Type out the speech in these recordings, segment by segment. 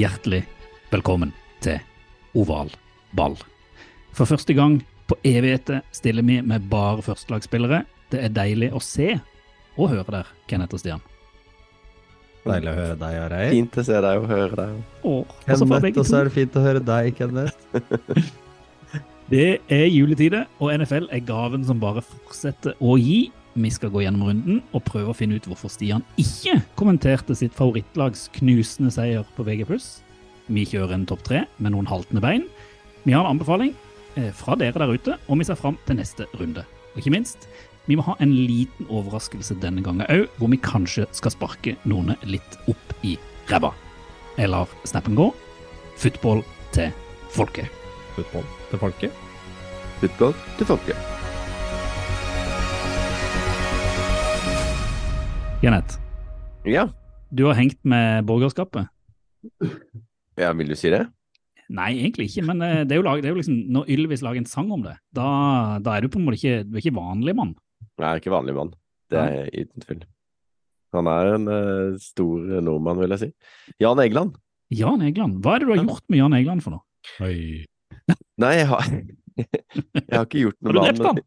Hjertelig velkommen til Oval ball. For første gang på evigheter stiller vi med bare førstelagsspillere. Det er deilig å se og høre der, Kenneth og Stian. Deilig å høre deg, Areir. Fint å se deg og høre deg. Fra Kenneth, og så er det fint å høre deg, Kenneth. Det er juletide, og NFL er gaven som bare fortsetter å gi. Vi skal gå gjennom runden og prøve å finne ut hvorfor Stian ikke kommenterte sitt favorittlags knusende seier på VG+. Vi kjører en topp tre med noen haltende bein. Vi har en anbefaling eh, fra dere der ute, og vi ser fram til neste runde. Og ikke minst, vi må ha en liten overraskelse denne gangen òg, hvor vi kanskje skal sparke noen litt opp i ræva. Jeg lar snappen gå. Football til folket. Football til folket. Football til folket. Jeanette, Ja. du har hengt med borgerskapet? ja, vil du si det? Nei, egentlig ikke, men eh, det er jo, lag, det er jo liksom, når Ylvis lager en sang om det, da, da er du på en måte ikke, du er ikke vanlig mann. Jeg er ikke vanlig mann. Det er uten tvil. Han er en uh, stor nordmann, vil jeg si. Jan Egeland. Jan Egeland, hva er det du har gjort med Jan Egeland for noe? Oi. Nei, jeg har, jeg har ikke gjort noe Har du med drept han?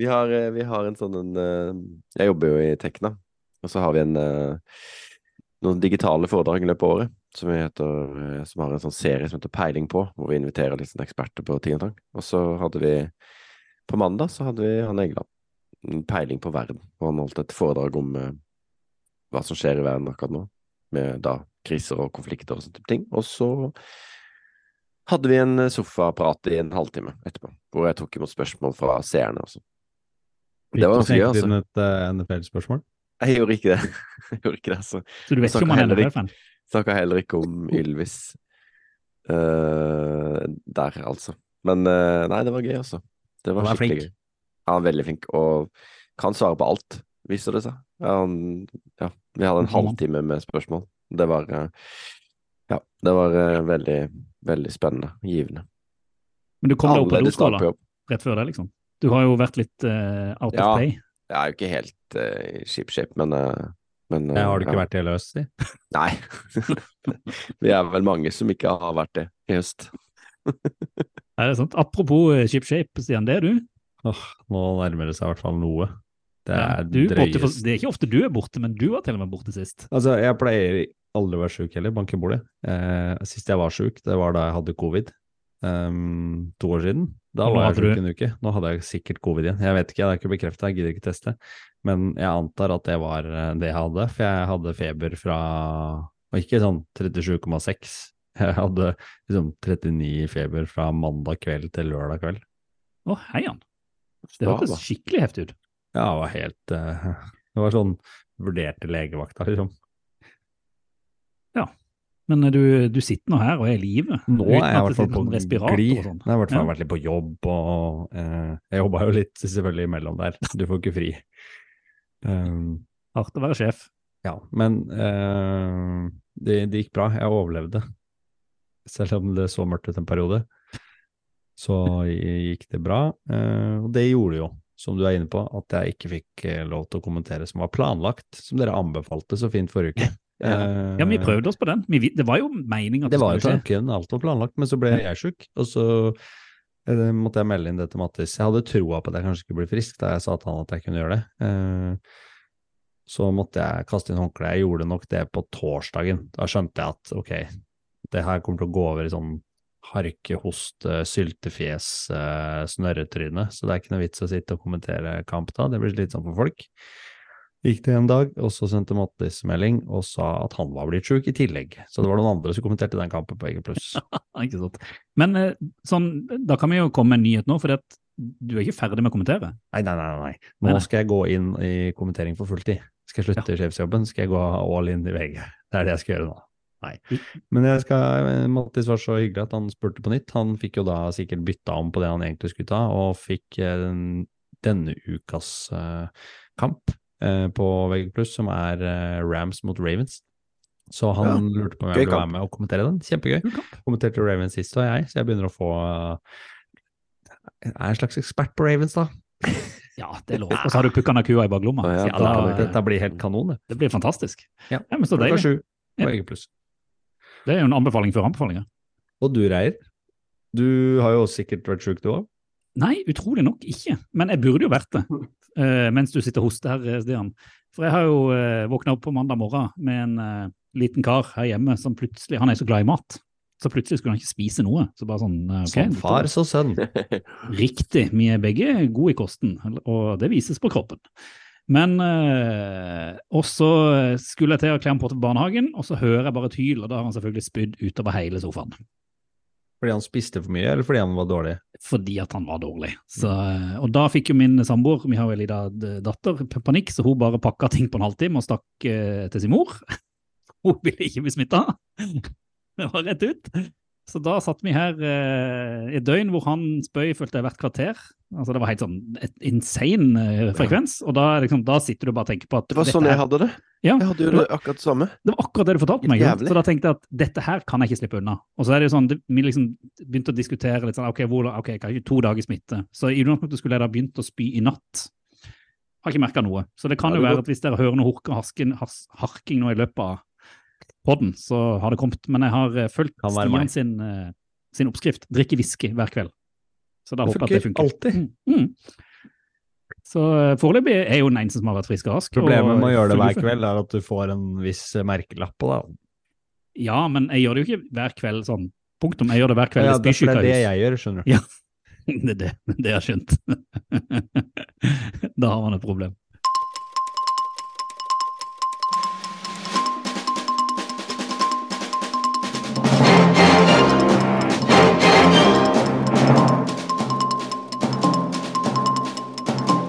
Vi har, eh, vi har en sånn en Jeg jobber jo i Tekna, og så har vi en eh, noen digitale foredrag i løpet av året som, vi heter, eh, som har en sånn serie som heter Peiling på, hvor vi inviterer litt sånn eksperter på ting og tang. Og så hadde vi På mandag så hadde vi han Egeland. en Peiling på verden. Og han holdt et foredrag om uh, hva som skjer i verden akkurat nå, med da kriser og konflikter og sånne type ting. Og så hadde vi en sofaprat i en halvtime etterpå, hvor jeg tok imot spørsmål fra seerne også. Det var ganske gøy, altså. inn et uh, NFL-spørsmål. Jeg gjorde ikke det. Jeg gjorde ikke det, altså. Så du vet ikke om han er. NFL-fan? Snakka heller ikke om Ylvis uh, der, altså. Men uh, nei, det var gøy, altså. Det var Han er skikkelig flink. gøy. Han er veldig flink, og kan svare på alt, viser det seg. Han, ja, vi hadde en halvtime med spørsmål. Det var uh, Ja, det var veldig, veldig spennende. Givende. Men du kom deg opp på jobb. rett før det, liksom? Du har jo vært litt out Ja. of play. Jeg er jo ikke helt uh, i ship shape, men, uh, men uh, har du ikke ja. vært i hele høst, si. Nei. vi er vel mange som ikke har vært det i høst. Er det sant? Apropos shipshape, Stian, det er du. Åh, nå nærmer det seg i hvert fall noe. Det er ja, for, drøyest. det er ikke ofte du er borte, men du var til og med borte sist. Altså, jeg pleier aldri å være sjuk heller, banke i bordet. Eh, sist jeg var sjuk, det var da jeg hadde covid. Ehm, to år siden. Da var jeg sjuk en uke. Nå hadde jeg sikkert covid igjen. Jeg vet ikke, det er ikke bekrefta, jeg gidder ikke teste. Men jeg antar at det var eh, det jeg hadde, for jeg hadde feber fra Og ikke sånn 37,6. Jeg hadde liksom 39 feber fra mandag kveld til lørdag kveld. Å, hei han. Det hørtes skikkelig heftig ut. Ja, det var helt uh, Det var sånn vurderte legevakta, liksom. Men eh, du, du sitter nå her og er i live. Nå er jeg i hvert fall på sånn glid. sånn. Jeg har i hvert fall vært litt på jobb, og eh, jeg jobba jo litt selvfølgelig imellom der. Du får ikke fri. Um, Hardt å være sjef. ja, men eh, det, det gikk bra. Jeg overlevde. Selv om det så mørkt ut en periode, så gikk det bra. Eh, og det gjorde jo, som du er inne på, at jeg ikke fikk eh, lov til å kommentere som var planlagt, som dere anbefalte så fint forrige uke. Eh, Ja, vi prøvde oss på den. Det var jo meningen at det det var jo tanken, alt var planlagt, men så ble jeg sjuk, og så eh, måtte jeg melde inn det til Mattis. Jeg hadde troa på at jeg kanskje skulle bli frisk da jeg sa til han at jeg kunne gjøre det. Eh, Så måtte jeg kaste inn håndkleet. Jeg gjorde nok det på torsdagen. Da skjønte jeg at ok, det her kommer til å gå over i sånn harke, hoste, syltefjes, eh, snørretryne, så det er ikke noe vits å sitte og kommentere kamp da. Det blir slitsomt for folk. Gikk det en dag, og så sendte Mattis melding og sa at han var blitt sjuk i tillegg. Så det var noen andre som kommenterte den kampen på EG+. Ikke sant. Men eh, sånn, da kan vi jo komme med en nyhet nå, for du er ikke ferdig med å kommentere. Nei, nei, nei, nei. Nå nei. skal jeg gå inn i kommentering for fulltid. Skal jeg slutte i sjefsjobben, skal jeg gå all in i VG. Det er det jeg skal gjøre nå. Nei. Men jeg skal, Mattis var så hyggelig at han spurte på nytt. Han fikk jo da sikkert bytta om på det han egentlig skulle ta, og fikk eh, denne ukas eh, kamp eh, på VG+, som er eh, Rams mot Ravens. Så han lurte på om jeg ville være med og kommentere den. Kjempegøy. Kommenterte Ravens sist, og jeg, så jeg begynner å få eh, Jeg er en slags ekspert på Ravens, da. Ja, det er lov. Og så har du pukka kua i baklomma. Ja, Ja, da, da, dette blir helt kanon, det. det blir fantastisk. Ja. men så Klokka sju på VG+. Det er jo en anbefaling før anbefalinger. Og du, Reier? Du har jo sikkert vært sjuk, du òg? Nei, utrolig nok ikke. Men jeg burde jo vært det, eh, mens du sitter og hoster her, eh, Stian. For jeg har jo uh, våkna opp på mandag morgen med en eh, liten kar her hjemme som plutselig Han er så glad i mat. Så plutselig skulle han ikke spise noe. Så bare sånn, eh, ok. Som far, så sønn. Riktig. Vi er begge gode i kosten, og det vises på kroppen. Men eh, også skulle jeg til å kle ham på til barnehagen, og så hører jeg bare et hyl, og da har han selvfølgelig spydd utover hele sofaen. Fordi han spiste for mye, eller fordi han var dårlig? Fordi at han var dårlig. Så, eh, og da fikk jo min samboer, vi har en liten datter, panikk, så hun bare pakka ting på en halvtime og stakk eh, til sin mor. Hun ville ikke bli smitta. Det var rett ut. Så da satt vi her eh, et døgn hvor han spøy følte jeg hvert kvarter. Altså Det var helt sånn et insane eh, frekvens. Og da, er liksom, da sitter du bare og tenker på at Det var dette sånn jeg her- hadde det. Ja, Jeg hadde jo det akkurat det samme. det var akkurat det du fortalte meg. Så da tenkte jeg at dette her kan jeg ikke slippe unna. Og så er det jo sånn, det, vi liksom begynte å diskutere litt sånn, ok, hvor, ok, jeg har ikke to dager smitte. Så i utgangspunktet skulle jeg da begynt å spy i natt. Har ikke merka noe. Så det kan Ja, jo det være at hvis dere hører noe harking nå i løpet av podden, så har det kommet. Men jeg har eh, fulgt Stian sin, eh, sin oppskrift. Drikke whisky hver kveld. Så da håper jeg at det funker alltid. Mm. Mm. Så eh, foreløpig er jo den eneste som har vært frisk og rask. Problemet med å gjøre det hver kveld er at du får en viss merkelapp på det. Ja, men jeg gjør det jo ikke hver kveld sånn. Punktum. Jeg gjør det hver kveld Ja, i det, det er det jeg gjør, skjønner du. Ja. Det er det, det har jeg skjønt. da har man et problem.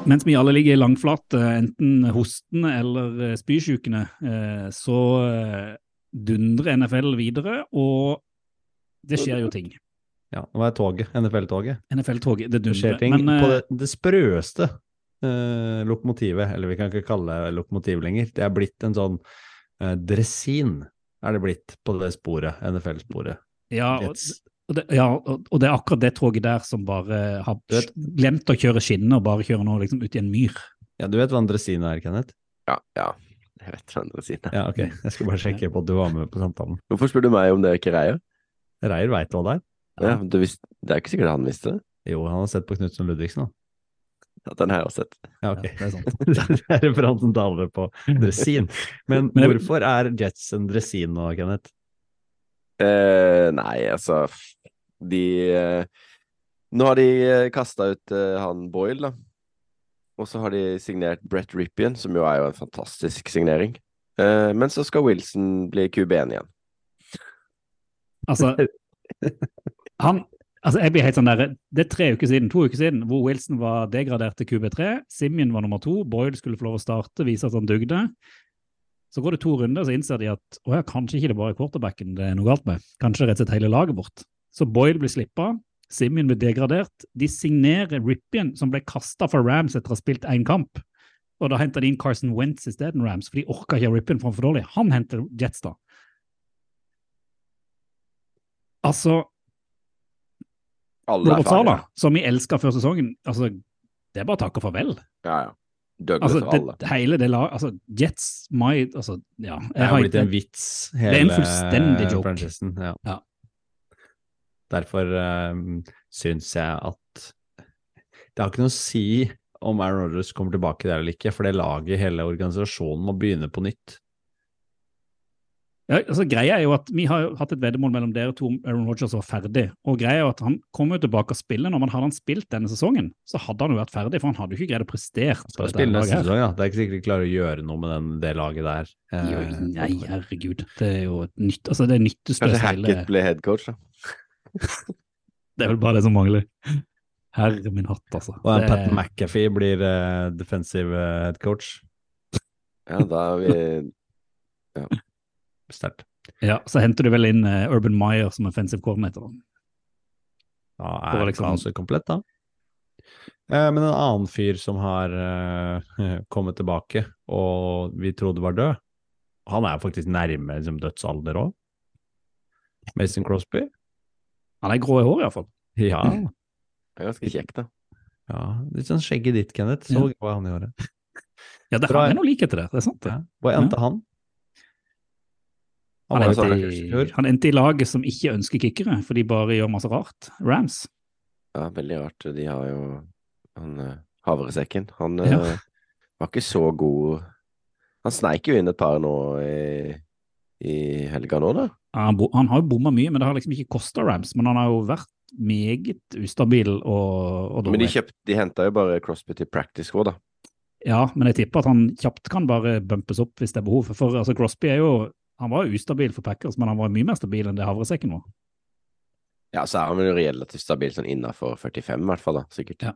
Mens vi alle ligger langflate, enten hostende eller spysjukene, spysjukende, eh, så eh, dundrer NFL videre, og det skjer jo ting. Ja, nå er toget, NFL-toget. NFL-toget, det Det skjer ting Men på eh, det, det sprøeste eh, lokomotivet, eller vi kan ikke kalle det lokomotiv lenger. Det er blitt en sånn eh, dresin, er det blitt på det sporet, NFL-sporet. ja, og. Og det, ja, og, og det er akkurat det toget der som bare har vet- glemt å kjøre skinner og bare kjører nå liksom ut i en myr. Ja, du vet hva en dresin er, Kenneth? Ja, ja. Jeg vet hva Andresina er. Ja, ok. Jeg skal bare sjekke på at du var med på samtalen. Hvorfor spør du meg om det er ikke reier? Reier veit hva det er. Ja, du visst, det er ikke sikkert han visste det. Jo, han har sett på Knutsen Ludvigsen, da. Ja, den har jeg også sett. Ja, ok. Ja, det er sant. det er referansen til alle på dresin. Men, Men hvorfor er Jets en dresin nå, Kenneth? Eh, nei, altså De eh, Nå har de eh, kasta ut eh, han Boyle, da. Og så har de signert Brett Rippian, som jo er jo en fantastisk signering. Eh, men så skal Wilson bli QB1 igjen. Altså, han Altså, jeg blir helt sånn der, Det er tre uker siden, to uker siden hvor Wilson var degradert til QB3. Simeon var nummer to. Boyle skulle få lov å starte, vise at han dugde. Så går det to runder, så innser de at å ja, kanskje ikke det bare er quarterbacken det er noe galt med. Kanskje rett og slett hele laget bort. Så Boyle blir slippa. Simeon blir degradert. De signerer Rippian, som ble kasta for Rams etter å ha spilt én kamp. Og da henter de inn Carson Wentz isteden Rams, for de orka ikke Rippien Rippian for han for dårlig. Han henter Jets, da. Altså, Alle er Robert Sala, ferdige. som vi elska før sesongen, altså, det er bare takk og farvel. Ja, ja. Douglas Altså, og alle. det, hele det laget altså, Jets, my, altså, ja. Det er har jo blitt en vits, er en hele fullstendig joke. franchisen. Ja. Ja. Derfor uh, syns jeg at det har ikke noe å si om Aaron Rodgers kommer tilbake der eller ikke, for det laget, hele organisasjonen, må begynne på nytt. ja, altså, greia er jo at vi har jo hatt et veddemål mellom dere to om Aaron Rodgers var ferdig, og greia er jo at han kommer jo tilbake og spiller. Når man hadde han spilt denne sesongen, så hadde han jo vært ferdig, for han hadde jo ikke greid å prestere. på Skal dette spille laget neste her. sesong, ja. Det er ikke sikkert de klarer å gjøre noe med den, det laget der. Jo, Eh, Nei, herregud. Det er jo et nytt Altså, det er nytteløst Kanskje hele Hackett ble headcoach, da. Det er vel bare det som mangler. Herre min hatt, altså. Og Det- Pat McAfee blir uh, defensive eh, head coach. Ja, da er vi Ja. Sterkt. Ja, så henter du vel inn uh, Urban Meyer som offensive coordinator. Da er liksom- kaoset komplett, da. Eh, men en annen fyr som har uh, kommet tilbake, og vi trodde var død, han er faktisk nærme liksom, dødsalder òg. Mason Crosby? Han er grå i håret, iallfall. Ja. Det er ganske kjekt, da. ja. Litt sånn skjegget ditt, Kenneth. Så Ja. er han i håret. Ja, det har jeg noe likhet til det. Det er sant, det. Ja. Hvor endte han? Han, han, endte i i, han endte i laget som ikke ønsker kickere, for de bare gjør masse rart. Rams. Ja, veldig rart. De har jo han eh, havresekken. Han Ja. eh, var ikke så god Han sneik jo inn et par nå i, i helga nå, da. Han, han har jo bomma mye, men det har liksom ikke kosta Rams. Men han har jo vært meget ustabil og, og Men de, dårlig. kjøpt, de henta jo bare Crosby til practice òg, da. Ja, men jeg tipper at han kjapt kan bare bumpes opp hvis det er behov. For altså, Crosby er jo han var jo ustabil for Packers, men han var mye mer stabil enn det havresekken var. Ja, så er han jo relativt stabil sånn innafor 45, i hvert fall, da. Sikkert. Ja.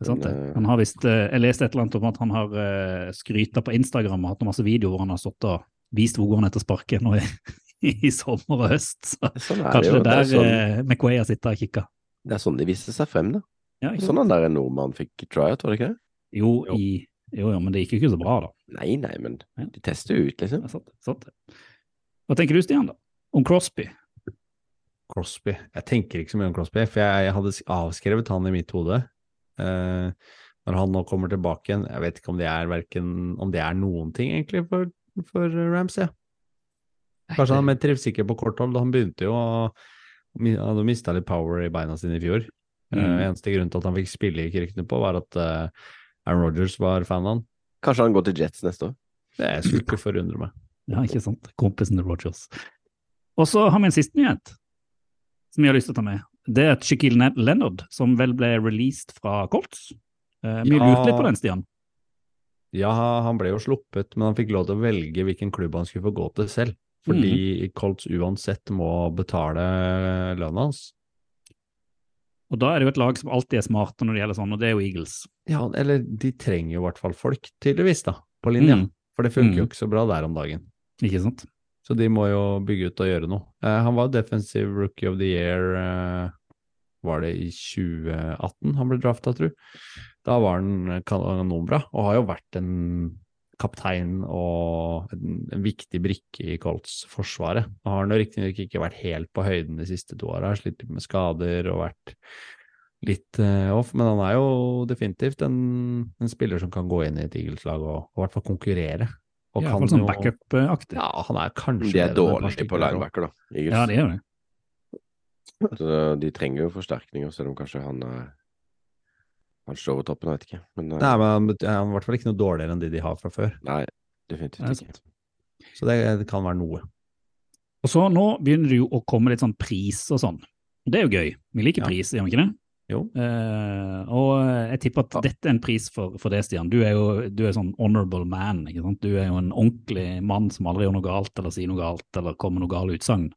Det er sant det. Eh, Han har visst, eh, jeg leste et eller annet om at han har uh, skryta på Instagram og hatt noen masse videoer hvor han har stått og vist hvor god han er til å sparke nå i, i sommer og høst. Så Sånn er kanskje det jo. det Det er er der sånn, eh, McWay har sittet og kikka. det er sånn de viste seg frem, da. Ja? Sånn han der nordmannen fikk tryout, var det ikke det? Jo, Jo. i, jo, jo, men det gikk jo ikke så bra, da. Nei, nei, men de tester jo ut, liksom. Det sant, sant. Hva tenker du, Stian, da? Om Crosby? Crosby. Jeg tenker ikke så mye om Crosby, for jeg, jeg hadde avskrevet han i mitt hode. Eh, når han nå kommer tilbake igjen, jeg vet ikke om det er verken, om det er noen ting egentlig for, for Rams, ja. Kanskje han er mer treffsikker på kort hold. Han begynte jo å Han mista litt power i beina sine i fjor. Eh, Mm. eneste grunn til at han fikk spille, i ryktene på, var at eh, Aaron Rodgers var fan av han. Kanskje han går til Jets neste år. Det skulle ikke forundre meg. Ja, ikke sant. Kompisen til Rogers. Og så har vi en siste nyhet som jeg har lyst til å ta med. Det er at Shikil Leonard, som vel ble released fra Colts. Eh, vi Ja. lurte litt på den, Stian. Ja, han ble jo sluppet, men han fikk lov til å velge hvilken klubb han skulle få gå til selv. Fordi Colts uansett må betale lønna hans. Og da er det jo et lag som alltid er smarte når det gjelder sånn, og det er jo Eagles. Ja, eller de trenger jo i hvert fall folk, tydeligvis, da, på linja. Mm. For det funker Mm. jo ikke så bra der om dagen. Ikke sant? Så de må jo bygge ut og gjøre noe. Eh, han var defensive rookie of the year, eh, var det i 2018 han ble drafta, tru. Da var han kanonbra, og har jo vært en kaptein og en, en viktig brikke i Colts forsvaret. Nå har han jo riktignok ikke vært helt på høyden de siste to åra, slitt litt med skader og vært litt uh, off, men han er jo definitivt en, en spiller som kan gå inn i et Eagles-lag og, og i hvert fall konkurrere. Og hvert kan sånn backup-aktig. ja, han er kanskje De er dårlige på linebacker, da. Eagles. Ja, det er det. Så de trenger jo forsterkninger, selv om kanskje han er Han står over toppen, jeg vet ikke. Men eh, Nei, men han er i hvert fall ikke noe dårligere enn de de har fra før. nei, definitivt ikke. Så det, det kan være noe. Og så nå begynner det jo å komme litt sånn pris og sånn. Det er jo gøy. Vi liker Ja. pris, gjør vi ikke det? Jo. Uh, og jeg tipper at Ja. dette er en pris for, for det, Stian. Du er jo du er sånn honorable man. ikke sant? Du er jo en ordentlig mann som aldri gjør noe galt eller sier noe galt eller kommer med noe gale utsagn.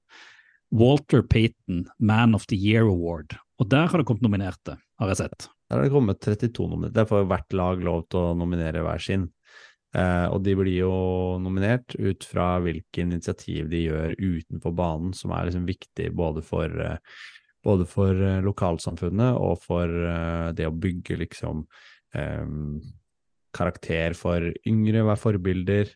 Walter Payton, Man of the Year Award. Og der har det kommet nominerte, har jeg sett. Der har det kommet 32 nominerte. Der får hvert lag lov til å nominere hver sin. Eh, og de blir jo nominert ut fra hvilke initiativ de gjør utenfor banen, som er liksom viktig både for, eh, både for eh, lokalsamfunnet og for eh, det å bygge liksom eh, karakter for yngre, være forbilder,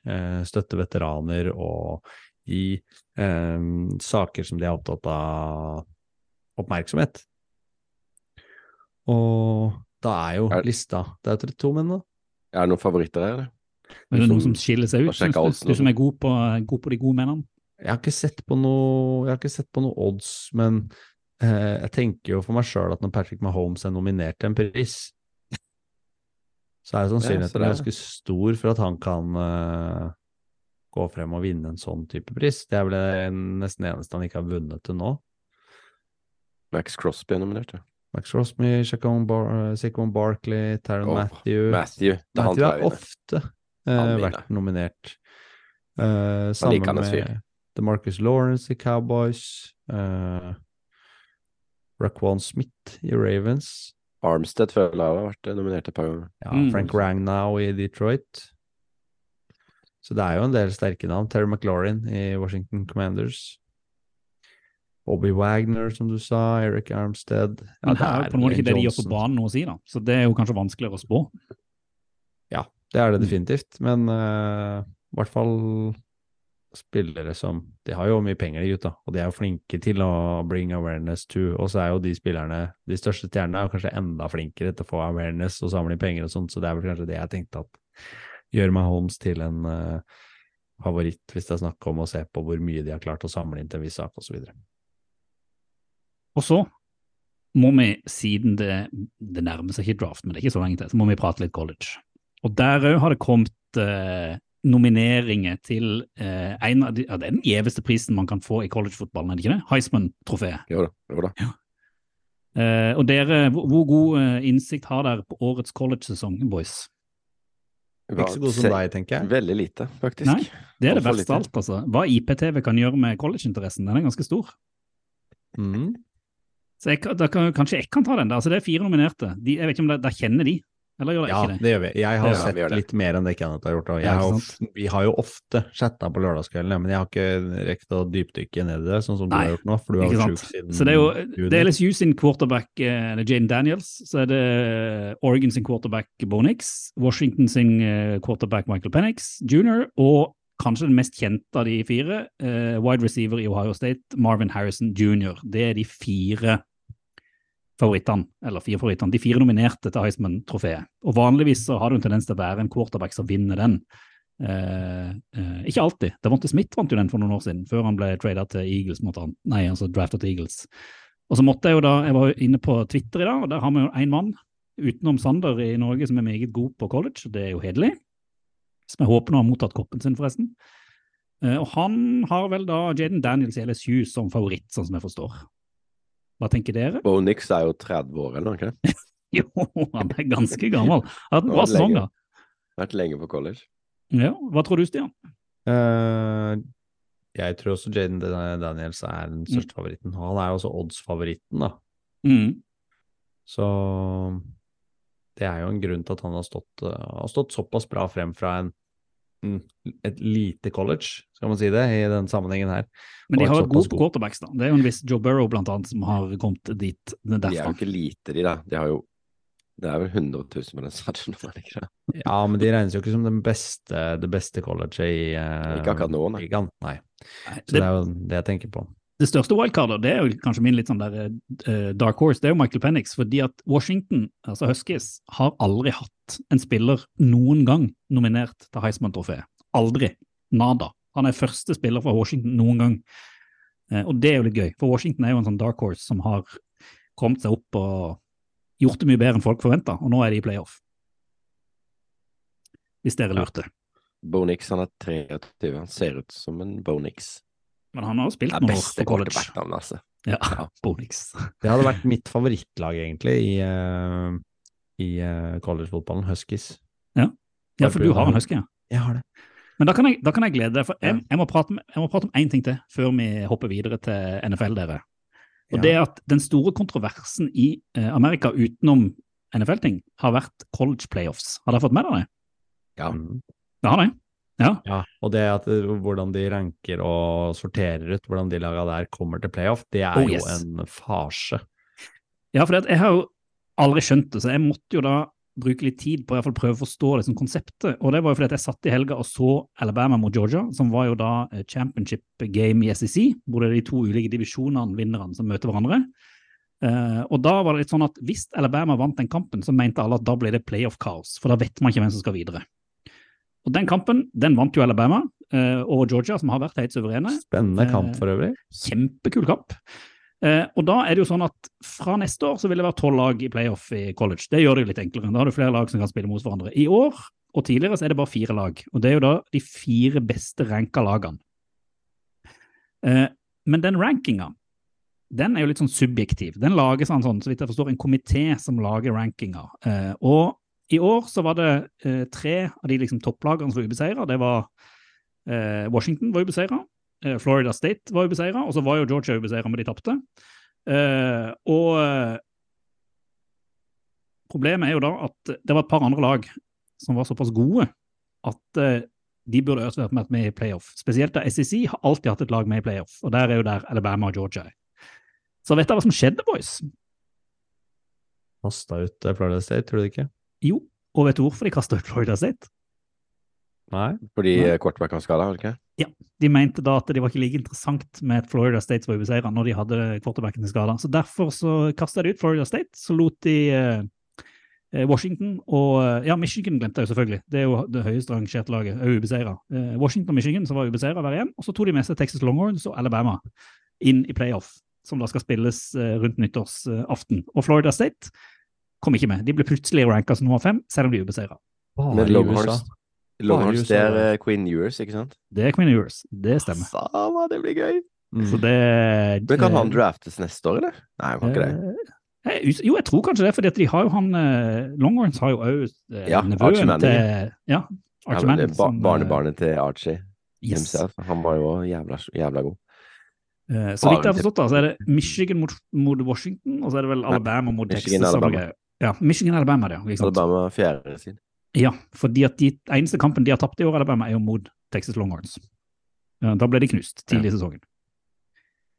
støtte veteraner og eh, saker som de er opptatt av, oppmerksomhet. Og da er jo Er- lista Det er 32 menn, da. Er det noen favoritter her, eller? Er det noen som skiller seg ut, synes du? Du som er god på, god på de gode mennene? Jeg har ikke sett på noe, jeg har ikke sett på noe odds, men eh, jeg tenker jo for meg sjøl at når Patrick Mahomes er nominert til en pris, så er det sannsynligheten ja, det ganske stor for at han kan eh, gå frem og vinne en sånn type pris. Det er vel det nesten det eneste han ikke har vunnet til nå. Max Crosby er nominert, ja. Max Crosby, Saquon Bar Barkley, Taron oh, Matthew Matthew. Det Matthew har ofte uh, vært nominert. Uh, sammen med. DeMarcus Lawrence i Cowboys, uh, Raquan Smith i Ravens, Armstead føler jeg har vært nominert et par ganger. ja, Mm. Frank Ragnow i Detroit. Så det er jo en del sterke navn. Terry McLaurin i Washington Commanders. Bobby Wagner, som du sa. Eric Armstead. Ja, Men her er på en måte ikke det de gjør på banen noe å si, da. Så det er jo kanskje vanskeligere å spå. Ja, det er det definitivt. Men uh, i hvert fall spillere som De har jo mye penger, de gutta, og de er jo flinke til å bring awareness to. Og så er jo de spillerne, de største stjernene, er jo kanskje enda flinkere til å få awareness og samle penger og sånt, så det er vel kanskje det jeg tenkte at gjør meg Holmes til en uh, favoritt, hvis det er snakk om å se på hvor mye de har klart å samle inn til en viss sak, osv. Og så må vi, siden det, det nærmer seg ikke draft, men det er ikke så lenge til, så må vi prate litt college. Og der òg har det kommet eh, nomineringer til eh, en av de, ja, det er den gjeveste prisen man kan få i collegefotballen, er det ikke det? Heisman-trofeet. Jo da. Jo da. Eh, og dere, hvor, hvor god eh, innsikt har dere på årets college-sesong, boys? Ikke så god som deg, tenker jeg. Veldig lite, faktisk. Nei, Det er det verste av alt, altså. Hva IPTV kan gjøre med college-interessen, den er ganske stor. Mhm. Så jeg, da kan, kanskje jeg kan ta den der. Altså, det er fire nominerte. De, jeg vet ikke om det, da kjenner de, eller gjør de Ja, ikke det? det gjør vi. Jeg har Ja, sett litt mer enn det Kenneth har gjort. Og jeg Ja, har, vi har jo ofte chatta på lørdagskveldene, men jeg har ikke rekt å dypdykke ned i det, sånn som Nei, du har gjort nå. For du har vært sjuk siden Så det er jo juni. det er LSU sin quarterback eh, det er Daniels, så er det Oregon sin quarterback Bonix, Washington sin eh, quarterback Michael Penix jr., og kanskje den mest kjente av de fire, eh, wide receiver i Ohio State, Marvin Harrison jr. Det er de fire favorittene, eller fire favorittene, de fire nominerte til Heisman-trofeet. Og vanligvis så har det en tendens til å være en quarterback som vinner den. Eh, eh, ikke alltid. Devonte Smith vant jo den for noen år siden, før han ble tradet til Eagles. Måtte han, nei, altså drafta til Eagles. Og så måtte jeg jo da, jeg var jo inne på Twitter i dag, og der har vi jo én mann utenom Sander i Norge som er meget god på college, og det er jo Hedelig. Som jeg håper nå har mottatt koppen sin, forresten. Eh, og han har vel da Jaden Daniels i LSU som favoritt, sånn som jeg forstår. Hva tenker dere? Bo Nix er jo 30 år, eller noe? det? Jo, han er ganske gammel. Har hatt en bra sesong, da. Vært lenge på college. Ja, Hva tror du, Stian? Uh, jeg tror også Jaden Daniels er den største favoritten. Han er jo også odds-favoritten, da. Mm. Så det er jo en grunn til at han har stått, eh, har stått såpass bra frem fra en, mm, et lite college, skal man si det, i den sammenhengen her. Men de har et godt quarterbacks, da. Det er jo en viss Joe Burrow, blant annet, som har kommet dit De er jo ikke lite, de da. De har jo Det er vel 100 000 på den stadion, er det ikke det? Ja, men de regnes jo ikke som den beste, det beste colleget i uh, Ikke akkurat nå, nei. ligaen. Nei. Så det, det er jo det jeg tenker på. Det største wildcardet, det er jo kanskje min litt sånn der uh, dark horse, det er jo Michael Penix. Fordi at Washington, altså Huskies, har aldri hatt en spiller noen gang nominert til Heisman-trofeet. Aldri. Nada. Han er første spiller fra Washington noen gang. Uh, og det er jo litt gøy, for Washington er jo en sånn dark horse som har kommet seg opp og gjort det mye bedre enn folk forventa, og nå er de i playoff. Hvis dere lurte. Bo Nix han er 23, han ser ut som en Bo Nix. Men han har spilt er noen år på college. quarterback-navnet, altså. Ja, Ja. Bonix. Det hadde vært mitt favorittlag, egentlig, i, uh, i uh, collegefotballen. Huskies. Ja, for du har en husky, ja. Jeg har det. Men da kan jeg, da kan jeg glede deg, for jeg, jeg, må prate, med- jeg må prate om én ting til før vi hopper videre til NFL, dere. Og Ja. det er at den store kontroversen i uh, Amerika utenom NFL-ting har vært college playoffs. Har dere fått med dere det? Ja. Det har de. Ja. Ja, og det at hvordan de ranker og sorterer ut hvordan de laga der kommer til playoff, det er Oh, jo en farse. Ja, for jeg har jo aldri skjønt det, så jeg måtte jo da bruke litt tid på å i hvert fall prøve å forstå det som konseptet. Og det var jo fordi at jeg satt i helga og så Alabama mot Georgia, som var jo da eh, championship game i SEC, hvor det er de to ulike divisjonene, vinnerne, som møter hverandre. Uh, og da var det litt sånn at hvis Alabama vant den kampen, så mente alle at da ble det playoff-kaos, for da vet man ikke hvem som skal videre. Og den kampen, den vant jo Alabama eh, over Georgia, som har vært helt suverene. Spennende kamp Eh, for øvrig. Kjempekul kamp. Eh, og da er det jo sånn at fra neste år så vil det være tolv lag i playoff i college. Det gjør det jo litt enklere. Da har du flere lag som kan spille mot hverandre. I år og tidligere så er det bare fire lag, og det er jo da de fire beste ranka lagene. Eh, men den rankinga, den er jo litt sånn subjektiv. Den lages av en sånn, så vidt jeg forstår, en komité som lager rankinga. Eh, og i år så var det eh, tre av de liksom topplagene som var ubeseira. Det var eh, Washington var ubeseira. Eh, Florida State var ubeseira, og så var jo Georgia ubeseira, men de tapte. Eh, og eh, problemet er jo da at det var et par andre lag som var såpass gode at eh, de burde også vært med, i playoff. Spesielt da SEC har alltid hatt et lag med i playoff, og der er jo der Alabama og Georgia er. Så vet dere hva som skjedde, boys? Kasta ut Florida State, tror du ikke? Jo, og vet du hvorfor de kasta ut Florida State? Nei? Fordi quarterback var skada, var det ikke? De mente da at det var ikke like interessant med et Florida State som var ubeseira når de hadde quarterbacken til skada. Så derfor så kasta de ut Florida State, så lot de eh, eh, Washington og eh, Ja, Michigan glemte jeg jo selvfølgelig. Det er jo det høyest rangerte laget, òg ubeseira. Washington og Michigan som var ubeseira hver igjen. Og så tok de med seg Texas Longhorns og Alabama inn i playoff, som da skal spilles rundt nyttårsaften. Og Florida State kom ikke med. De ble plutselig ranka som nummer fem, selv om de er ubeseira. Med Men Longhorns, Longhorns det er eh, Queen Ewers, ikke sant? Det er Queen Ewers. Det stemmer. Sama, det blir gøy! Mm. Så det Men kan han draftes neste år, eller? Nei, han kan ikke det. Eh, Jo, jeg tror kanskje det, at de har jo han eh, Longhorns har jo òg eh, Ja, nevøen til Ja, Archie Manning. Ja, ba barnebarnet til Archie yes. himself. Han var jo jævla, jævla god. Eh, Så vidt jeg har forstått, da, så er det Michigan mot, mot Washington, og så er det vel Alabama mot Michigan, Texas. og Alabama. Ja, Michigan Alabama, det, ja. Ikke sant? Alabama fjerde sin. Ja, fordi at de eneste kampen de har tapt i år, Alabama, er jo mot Texas Longhorns. Da ble de knust tidlig i sesongen.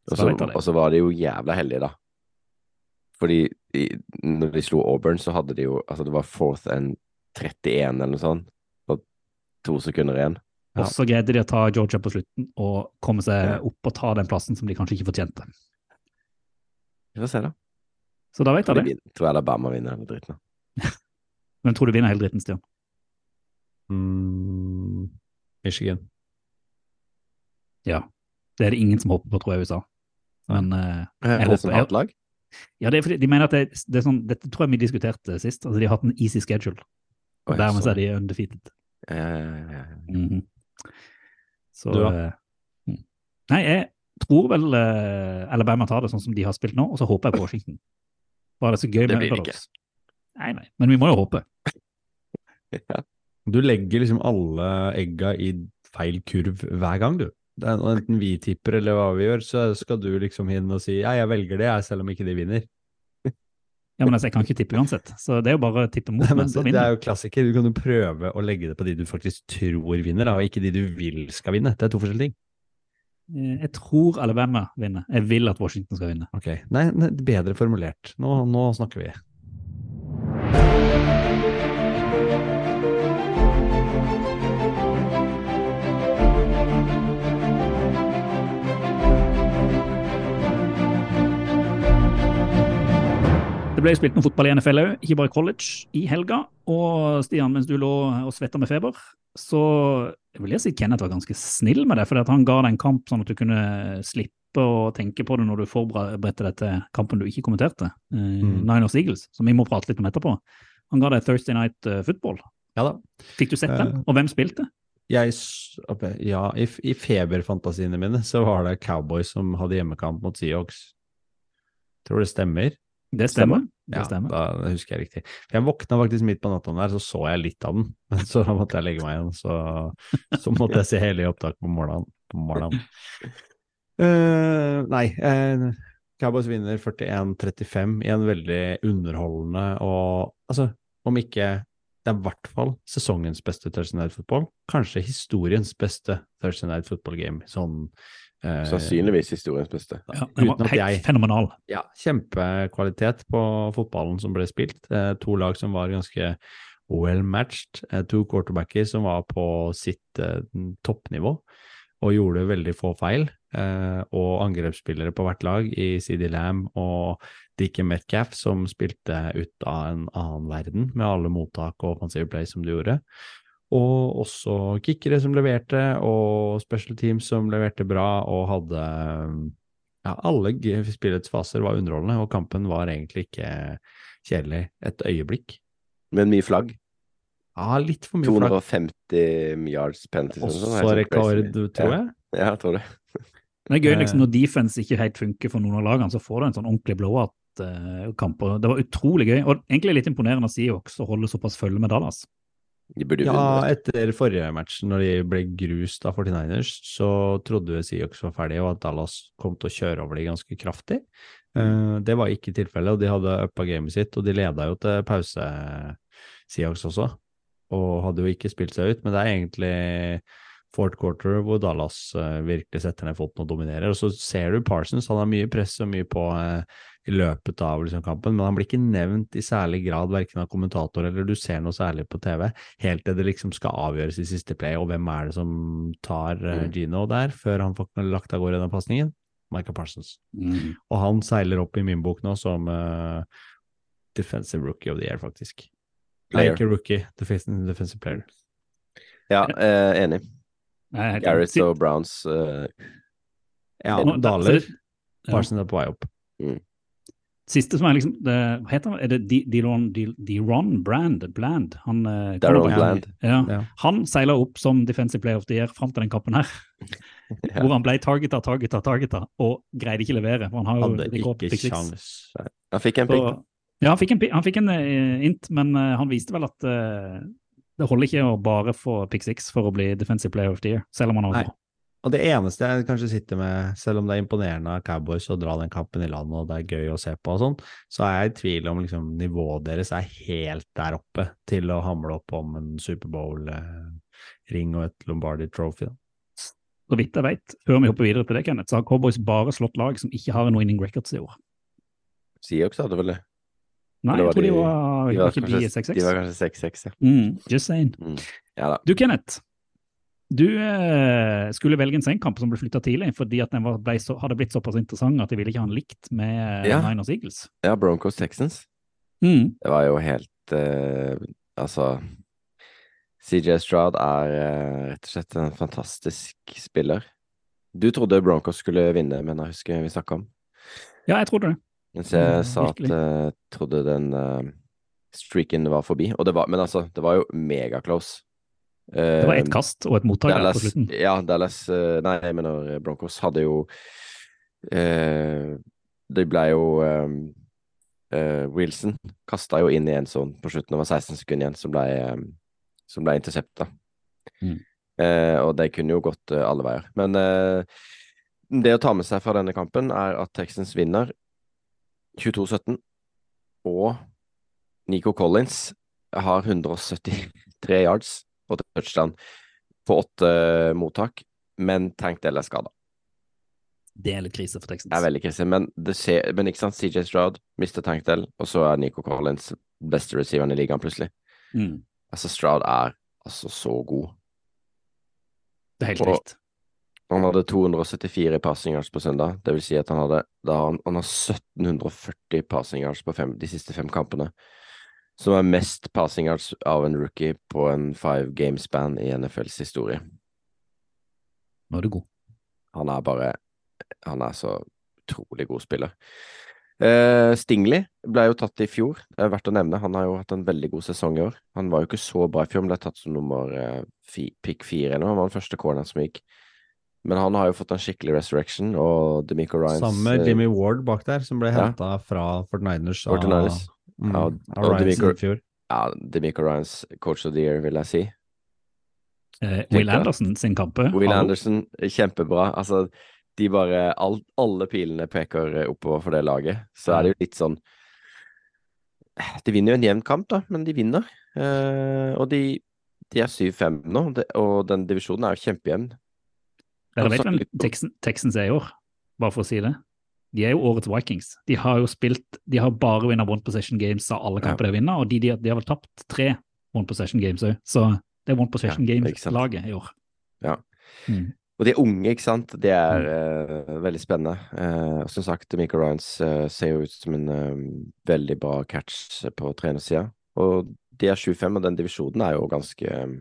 Så Og da så, vet jeg det. og så var de jo jævla heldige, da. Fordi i, når de slo Auburn, så hadde de jo Altså, det var fourth and 31 eller noe sånt, og to sekunder igjen. Ja. Og så greide de å ta Georgia på slutten og komme seg Ja. opp og ta den plassen som de kanskje ikke fortjente. Vi får se, da. Så da vet Tror, jeg de det. Jeg tror Alabama vinner hele dritten. Hvem tror du vinner hele dritten, Stian? Mm. Michigan. Ja. Det er det ingen som håper på, tror jeg, USA. Men eh, Er Jeg håper håper- hatlag? ja, det er fordi de mener at det, det er sånn, dette tror jeg vi diskuterte sist. Altså, de har hatt en easy schedule, og oh, dermed så er de undefeated. Ja, ja, ja, ja, ja. Mhm. Så Du ja. eh, mm. Nei, jeg tror vel eh, Alabama tar det sånn som de har spilt nå, og så håper jeg på Washington. Bare det så gøy Det med underdogs. Nei, nei, men vi må jo håpe. Ja. Du legger liksom alle egga i feil kurv hver gang, du. Det er, enten vi tipper eller hva vi gjør, så skal du liksom inn og si ja, jeg velger det, selv om ikke de vinner. Ja, men altså, Jeg kan ikke tippe uansett, så det er jo bare å tippe mot Nei, meg, så vinner. det er jo klassiker. Du kan jo prøve å legge det på de du faktisk tror vinner, da, og ikke de du vil skal vinne. Det er to forskjellige ting. Eh, Jeg tror Alabama vinner. Jeg vil at Washington skal vinne. Ok, Nei, nei bedre formulert. Nå, nå snakker vi. Det ble spilt noe fotball i NFL òg, ikke bare college, i helga. Og Stian, mens du lå og svetta med feber, så vil jeg si Kenneth var ganske snill med det. For han ga deg en kamp sånn at du kunne slippe å tenke på det når du forberedte deg til kampen du ikke kommenterte. Eh, Mm. Niners Eagles, som vi må prate litt om etterpå. Han ga deg Thursday Night eh, Football. Ja da. Fikk du sett den? Eh, Og hvem spilte? Jeg, ja, i, I feberfantasiene mine så var det Cowboys som hadde hjemmekamp mot Seahawks. Tror det stemmer. Det stemmer. Det Ja, da husker jeg riktig. Jeg våkna faktisk midt på natta der, så så jeg litt av den. Men så måtte jeg legge meg igjen, så, så måtte jeg se hele opptaket på morgenen. På morgenen. Uh, nei, uh, Cowboys vinner 41-35 i en veldig underholdende og altså, om ikke det er i hvert fall sesongens beste Thursday Night Football. Kanskje historiens beste Thursday Night Football game. Sånn Sannsynligvis historiens beste. Ja, den var helt jeg- fenomenal. ja, kjempekvalitet på fotballen som ble spilt. Eh, to lag som var ganske well matched. Eh, to quarterbacker som var på sitt eh, toppnivå og gjorde veldig få feil. Eh, og angrepsspillere på hvert lag i CD Lamb og Dickie Metcalf som spilte ut av en annen verden med alle mottak og offensive play som de gjorde. Og også kickere som leverte, og special teams som leverte bra og hadde ja, alle spillets faser var underholdende, og kampen var egentlig ikke kjedelig et øyeblikk. Men mye flagg. Ja, litt for mye flagg. 250 yards penalties. eller sånn, Også sånn rekord, crazy. tror jeg. Ja, jeg tror det. Det er gøy Eh. liksom når defense ikke helt funker for noen av lagene, så får du en sånn ordentlig blowout-kamp. Det var utrolig gøy, og egentlig litt imponerende å si å holde såpass følge med Dallas. Ja, etter forrige match, når de ble grust av 49ers, så trodde vi Seahawks var ferdig, og at Dallas kom til å kjøre over de ganske kraftig. Eh, det var ikke tilfellet, og de hadde uppa gamet sitt, og de leda jo til pause, Seahawks også. og hadde jo ikke spilt seg ut, men det er egentlig fourth quarter hvor Dallas eh, virkelig setter ned foten og dominerer. Og så ser du Parsons, han har mye press og mye på eh, i løpet av liksom, kampen, men han blir ikke nevnt i særlig grad verken av kommentator eller du ser noe særlig på TV, helt til det liksom skal avgjøres i siste play, og hvem er det som tar Mm. Gino der, før han får lagt av gårde den pasningen? Michael Parsons. Mm. Og han seiler opp i min bok nå som uh, defensive rookie of the year, faktisk. Nei, Player. ikke rookie, defensive, defensive player. Ja, eh, enig. Gareth og Browns eh, Ja, daler. Parsons er på vei opp. Siste som er liksom det, Hva heter han? Er det Deron Brand? Bland? Han, eh, Daron. Bland. Ja. Ja. Han seila opp som defensive player of the year fram til den kampen her, Ja. hvor han ble targeta, targeta, targeta, og greide ikke levere. Han har jo Hadde ikke sjans. Han fikk en pick. ja, han fikk en, han fikk en eh, int, men uh, han viste vel at uh, det holder ikke å bare få pick six for å bli defensive player of the year, selv om han har Nei. Og det eneste jeg kanskje sitter med, selv om det er imponerende av Cowboys å dra den kampen i land og det er gøy å se på og sånn, så er jeg i tvil om liksom, nivået deres er helt der oppe til å hamle opp om en Superbowl-ring og et Lombardi Trophy. Da. Så vidt jeg vet, før vi hopper videre til det, Kenneth, så har Cowboys bare slått lag som ikke har en winning records i år. Seahawks hadde vel det. Nei, jeg tror de de- var, De var var ikke de kanskje, 6-6. de var kanskje 6-6, ja. Mm, just saying. Ja da. Du, Kenneth. Du eh, skulle velge en senkamp som ble flytta tidlig, fordi at den var, ble så, hadde blitt såpass interessant at de ville ikke ha den likt med eh, Ja. Niners Eagles. Ja, Broncos Texans. Mm. Det var jo helt eh, Altså CJ Stroud er eh, rett og slett en fantastisk spiller. Du trodde Broncos skulle vinne, men jeg husker vi snakka om. Ja, jeg trodde det. Mens jeg Ja, sa at jeg trodde den eh, streaken var forbi. Og det var, men altså, det var jo megaclose. Det var ett kast og et mottak der på Dallas, slutten. ja, Dallas eh, Nei, jeg mener Broncos hadde jo eh, Det ble jo eh, eh, Wilson kasta jo inn i en sånn på slutten, det var 16 sekunder igjen, som ble, eh, som ble intercepta. Mm. Eh, og det kunne jo gått eh, alle veier. Men eh, det å ta med seg fra denne kampen er at Texans vinner 22-17, og Nico Collins har 173 yards og touchdown på åtte mottak, men Tank Dell er skada. Det er litt krise for Texans. Det er veldig krise, men, det ser, men ikke sant, CJ Stroud mister Tank Dell, og så er Nico Collins beste receiveren i ligaen plutselig. Mm. Altså, Stroud er altså så god. Det er helt riktig vilt. Han hadde 274 passing yards på søndag, det vil si at han hadde da han, han har 1740 passing yards på fem, de siste fem kampene. Som er mest passing yards av en rookie på en five game span i NFLs historie. Nå er du god. Han er bare Han er så utrolig god spiller. Uh, Stingley ble jo tatt i fjor, det er verdt å nevne. Han har jo hatt en veldig god sesong i år. Han var jo ikke så bra i fjor, men ble tatt som nummer uh, fi, pick fire noe. Han var den første corneren som gikk. Men han har jo fått en skikkelig resurrection, og Demico Ryans Sammen med eh, Jimmy Ward bak der, som ble ja. henta fra Fort Niners. 49ers. Mm, Ja, og Ryans Demico-. Ja, Demico Ryans coach of the year, vil jeg si. Eh, Will. Anderson sin kampe. Will hallo. Anderson, kjempebra. Altså, de bare all, Alle pilene peker eh, oppover for det laget. Så er det jo litt sånn De vinner jo en jevn kamp, da, men de vinner. Eh, og de, de er 7-5 nå, og den divisjonen er jo kjempejevn. Dere vet hvem Texans er i år, bare for å si det? De er jo årets Vikings. De har jo spilt De har bare vunnet one possession games av alle Ja. de vinner, og de, de, de har vel tapt tre one possession games òg. Så det er one possession Ja, games-laget i år. Ja. Mm. Og de er unge, ikke sant. Det er uh, veldig spennende. Uh, som sagt, Michael Ryans uh, ser jo ut som en veldig bra catch på trenersida. Og de er 7-5, og den divisjonen er jo ganske um,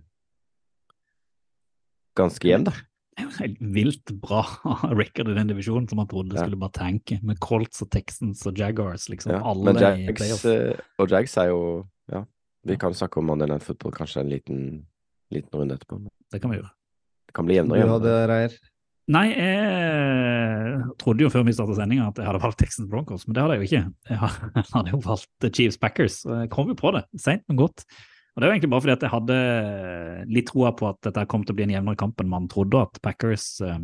Ganske jevn, da. Det jo helt vilt bra record i den divisjonen som man trodde Ja. skulle bare tanke, med Colts og Texans og Jaguars, liksom. Ja. Alle Men i Jags, playoff. eh, og Jags er jo Ja, vi Ja. kan snakke om Monday Night Football kanskje en liten, liten runde etterpå. Det kan vi gjøre. det kan bli jevnere Du hadde. Reier. Nei, jeg trodde jo før vi startet sendinga at jeg hadde valgt Texans Broncos, men det hadde jeg jo ikke. Jeg hadde jo valgt Chiefs Packers, jeg kom jo på det seint, men godt. Og det er jo egentlig bare fordi at jeg hadde litt troa på at dette kom til å bli en jevnere kamp enn man trodde, at Packers eh,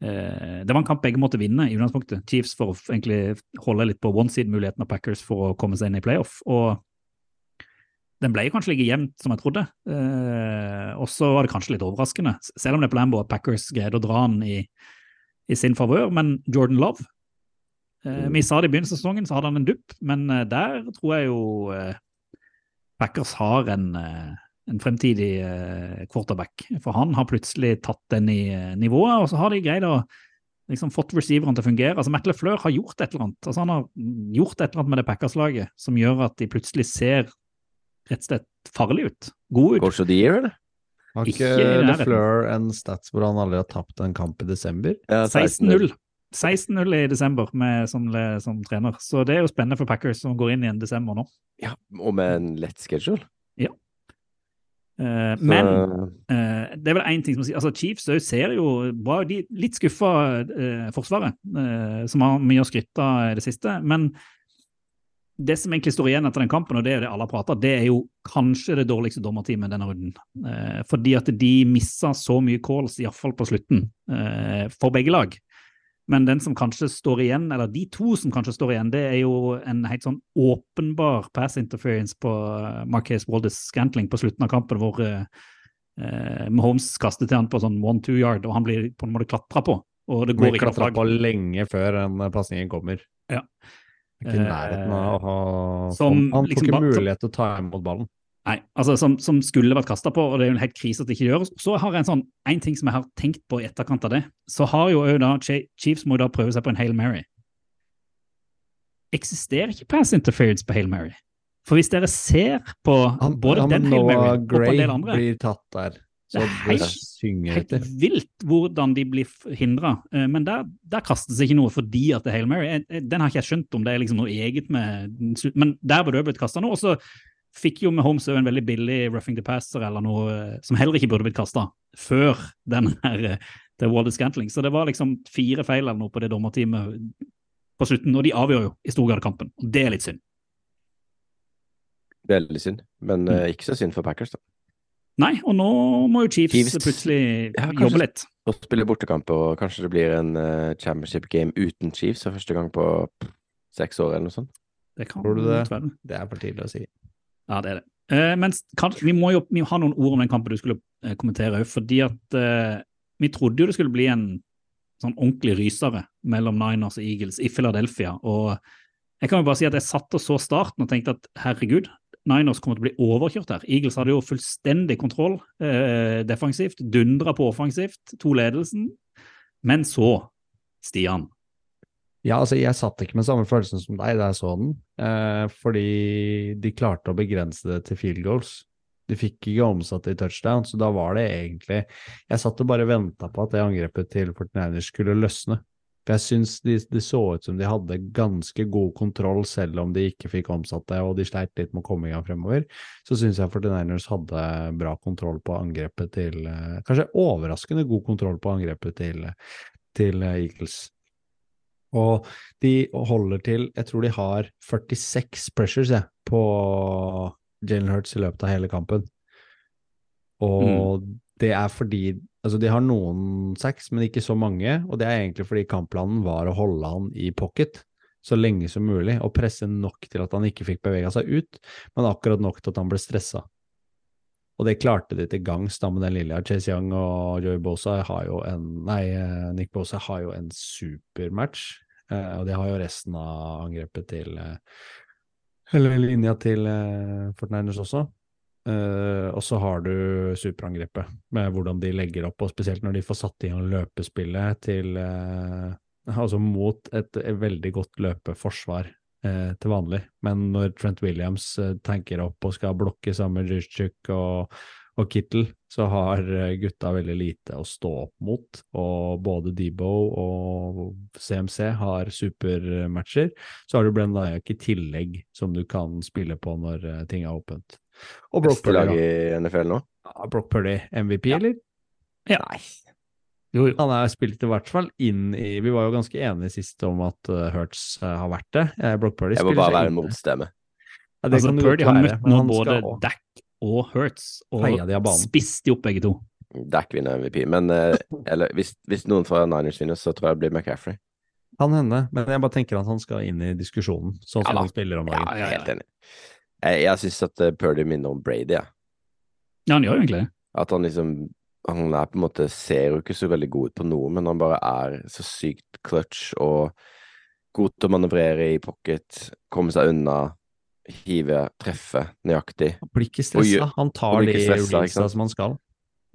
eh, Det var en kamp begge måtte vinne i utgangspunktet. Chiefs for å egentlig holde litt på one-side-muligheten av Packers for å komme seg inn i playoff. Og den ble kanskje like jevnt som jeg trodde. Eh, og så var det kanskje litt overraskende, selv om det er på Lambo at Packers greide å dra den i, i sin favør. Men Jordan Love eh, Vi sa det i begynnelsen av sesongen, så hadde han en dupp, men eh, der tror jeg jo eh, Packers har en, eh, en fremtidig eh, quarterback. For han har plutselig tatt den i eh, nivået, og så har de greid å liksom fått receiveren til å fungere. Altså Matt LeFleur har gjort et eller annet. Altså Han har gjort et eller annet med det Packers-laget som gjør at de plutselig ser rett og slett farlig ut. God ut. Coach of the year, eller? Har Ikke. LeFleur en stats hvor han aldri har tapt en kamp i desember? Ja, 16-0. 16-0 i desember med, som, som trener. Så det er jo spennende for Packers som går inn i en desember nå. Ja, og med en lett schedule. Eh, Så, men eh, det er vel én ting som sier altså Chiefs ser jo bra De er litt skuffa, eh, Forsvaret, eh, som har mye å skryte av i det siste. Men det som egentlig står igjen etter den kampen, og det er det alle har prata det er jo kanskje det dårligste dommerteamet denne runden. Eh, fordi at de missa så mye calls, iallfall på slutten, eh, for begge lag. Men den som kanskje står igjen, eller de to som kanskje står igjen, det er jo en helt sånn åpenbar pass interference på eh, Marquez Waldes Scantling på slutten av kampen, hvor eh, eh, Mahomes kaster til han på sånn one-two yard, og han blir på en måte klatra på. Og det går Blir ikke klatra på lenge før den pasningen kommer. Ja. Ikke i nærheten av å ha Som Han får liksom ikke mulighet til å ta imot ballen. Nei, altså som, som skulle vært kasta på, og det er jo en helt krise at det ikke gjøres. Så har jeg en sånn, en ting som jeg har tenkt på i etterkant av det. Så har jo da Chiefs må jo da prøve seg på en Hail Mary. Eksisterer ikke pass interference på Hail Mary? For hvis dere ser på Han, både han, den Hail Mary og på en del andre blir tatt der. Så Det er helt- Helt vilt hvordan de blir hindra, men der, der kastes ikke noe fordi at det er Hail Mary. Jeg- jeg- Den har ikke jeg skjønt om det er liksom noe eget med Men der burde det blitt kasta nå. Og så fikk jo med Holmes en veldig billig roughing the passer eller noe eh, som heller ikke burde blitt kasta før den her The til Walter Scantling. Så det var liksom fire feil eller noe på det dommerteamet på slutten, og de avgjør jo i stor grad kampen. Og det er litt synd. Veldig synd. Men mm. ikke så synd for Packers, da. Nei, og nå må jo Chiefs, Chiefs- plutselig Ja, kanskje- jobbe litt. Og spille bortekamp, og kanskje det blir en uh, championship game uten Chiefs for første gang på pff, seks år, eller noe sånt. Det kan Tror du det? Det er for tidlig å si. Ja, det er det. Eh, men kan, vi må jo vi ha noen ord om den kampen du skulle eh, kommentere òg, fordi at eh, vi trodde jo det skulle bli en sånn ordentlig rysere mellom Niners og Eagles i Philadelphia. Og jeg kan jo bare si at jeg satt og så starten og tenkte at herregud, Niners kommer til å bli overkjørt her. Eagles hadde jo fullstendig kontroll eh, defensivt, dundra på offensivt, to ledelsen. Men så, Stian, Ja, altså jeg satt ikke med samme følelsen som deg da jeg så den, eh, fordi de klarte å begrense det til field goals. De fikk ikke omsatt det i touchdown, så da var det egentlig Jeg satt og bare venta på at det angrepet til 49ers skulle løsne. For jeg syns de, det så ut som de hadde ganske god kontroll, selv om de ikke fikk omsatt det, og de sleit litt med å komme i gang fremover. Så syns jeg 49ers hadde bra kontroll på angrepet til eh, Kanskje overraskende god kontroll på angrepet til, til eh, Eagles. Og de holder til Jeg tror de har 46 pressures jeg, på Jalen Hurts i løpet av hele kampen. Og det er fordi Altså, de har noen sacks, men ikke så mange. Og det er egentlig fordi kampplanen var å holde han i pocket så lenge som mulig, og presse nok til at han ikke fikk bevega seg ut, men akkurat nok til at han ble stressa. Og det klarte de til gangs da med den lille. Chase Young og Joey Bosa har jo en Nei, eh, Nick Bosa har jo en supermatch. Eh, og det har jo resten av angrepet til eh, Eller linja til eh, Fortniners også. Eh, og så har du superangrepet, med hvordan de legger opp, og spesielt når de får satt igjen løpespillet til eh, Altså mot et, et veldig godt løpeforsvar eh, til vanlig. Men når Trent Williams eh, tanker opp og skal blokke sammen med Juszczyk og, og Kittel, så har eh, gutta veldig lite å stå opp mot. Og både Debo og CMC har supermatcher. Så har du Brenn Dyack i tillegg, som du kan spille på når eh, ting er åpent. Og Brock Purdy, i NFL nå? Ja, Brock Purdy MVP, eller? Ja. Nei. Jo, jo. Han er spilt i hvert fall inn i Vi var jo ganske enige sist om at uh, Hurts uh, har vært det. Eh, Brock Purdy Jeg må bare være motstemme. Ja, altså, Purdy har møtt nå både skal Dack og Hurts, og spist de opp begge to. Dak vinner MVP. Men eh, eller, hvis, hvis noen fra Niners vinner, så tror jeg det blir McCaffrey. Kan hende, men jeg bare tenker at han skal inn i diskusjonen, sånn som ja, han spiller om Ja, dagen. jeg er helt enig. Jeg, jeg syns at eh, Purdy minner om Brady, jeg. Ja, han gjør egentlig det. At han liksom Han er på en måte ser jo ikke så veldig god ut på noe, men han bare er så sykt clutch og god til å manøvrere i pocket, komme seg unna, hive, treffe nøyaktig. Han blir ikke stressa. Han tar de sant? som han skal.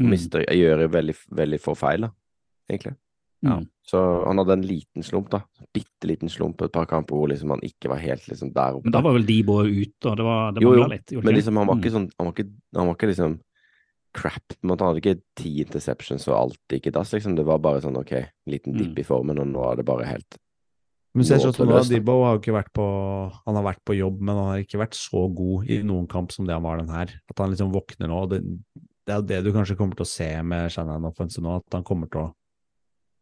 Mm. Mister, gjør veldig, veldig få feil, da, egentlig. Ja. Så han hadde en liten slump, da. Bitte liten slump på et par kamper hvor liksom han ikke var helt liksom der oppe. Men da var vel Debo ute, og det var det Jo, jo, litt. Jo, jo, Men liksom, han var Mm. ikke sånn Han var ikke, han var ikke liksom crap. på en måte. Han hadde ikke ti interceptions og alt gikk i dass, liksom. Det var bare sånn OK, liten Mm. dipp i formen, og nå er det bare helt Men ser sånn nå, Dibbo har jo ikke vært på Han har vært på jobb, men han har ikke vært så god i noen kamp som det han var den her. At han liksom våkner nå. og Det, det er det du kanskje kommer til å se med Shannon Offensive nå, at han kommer til å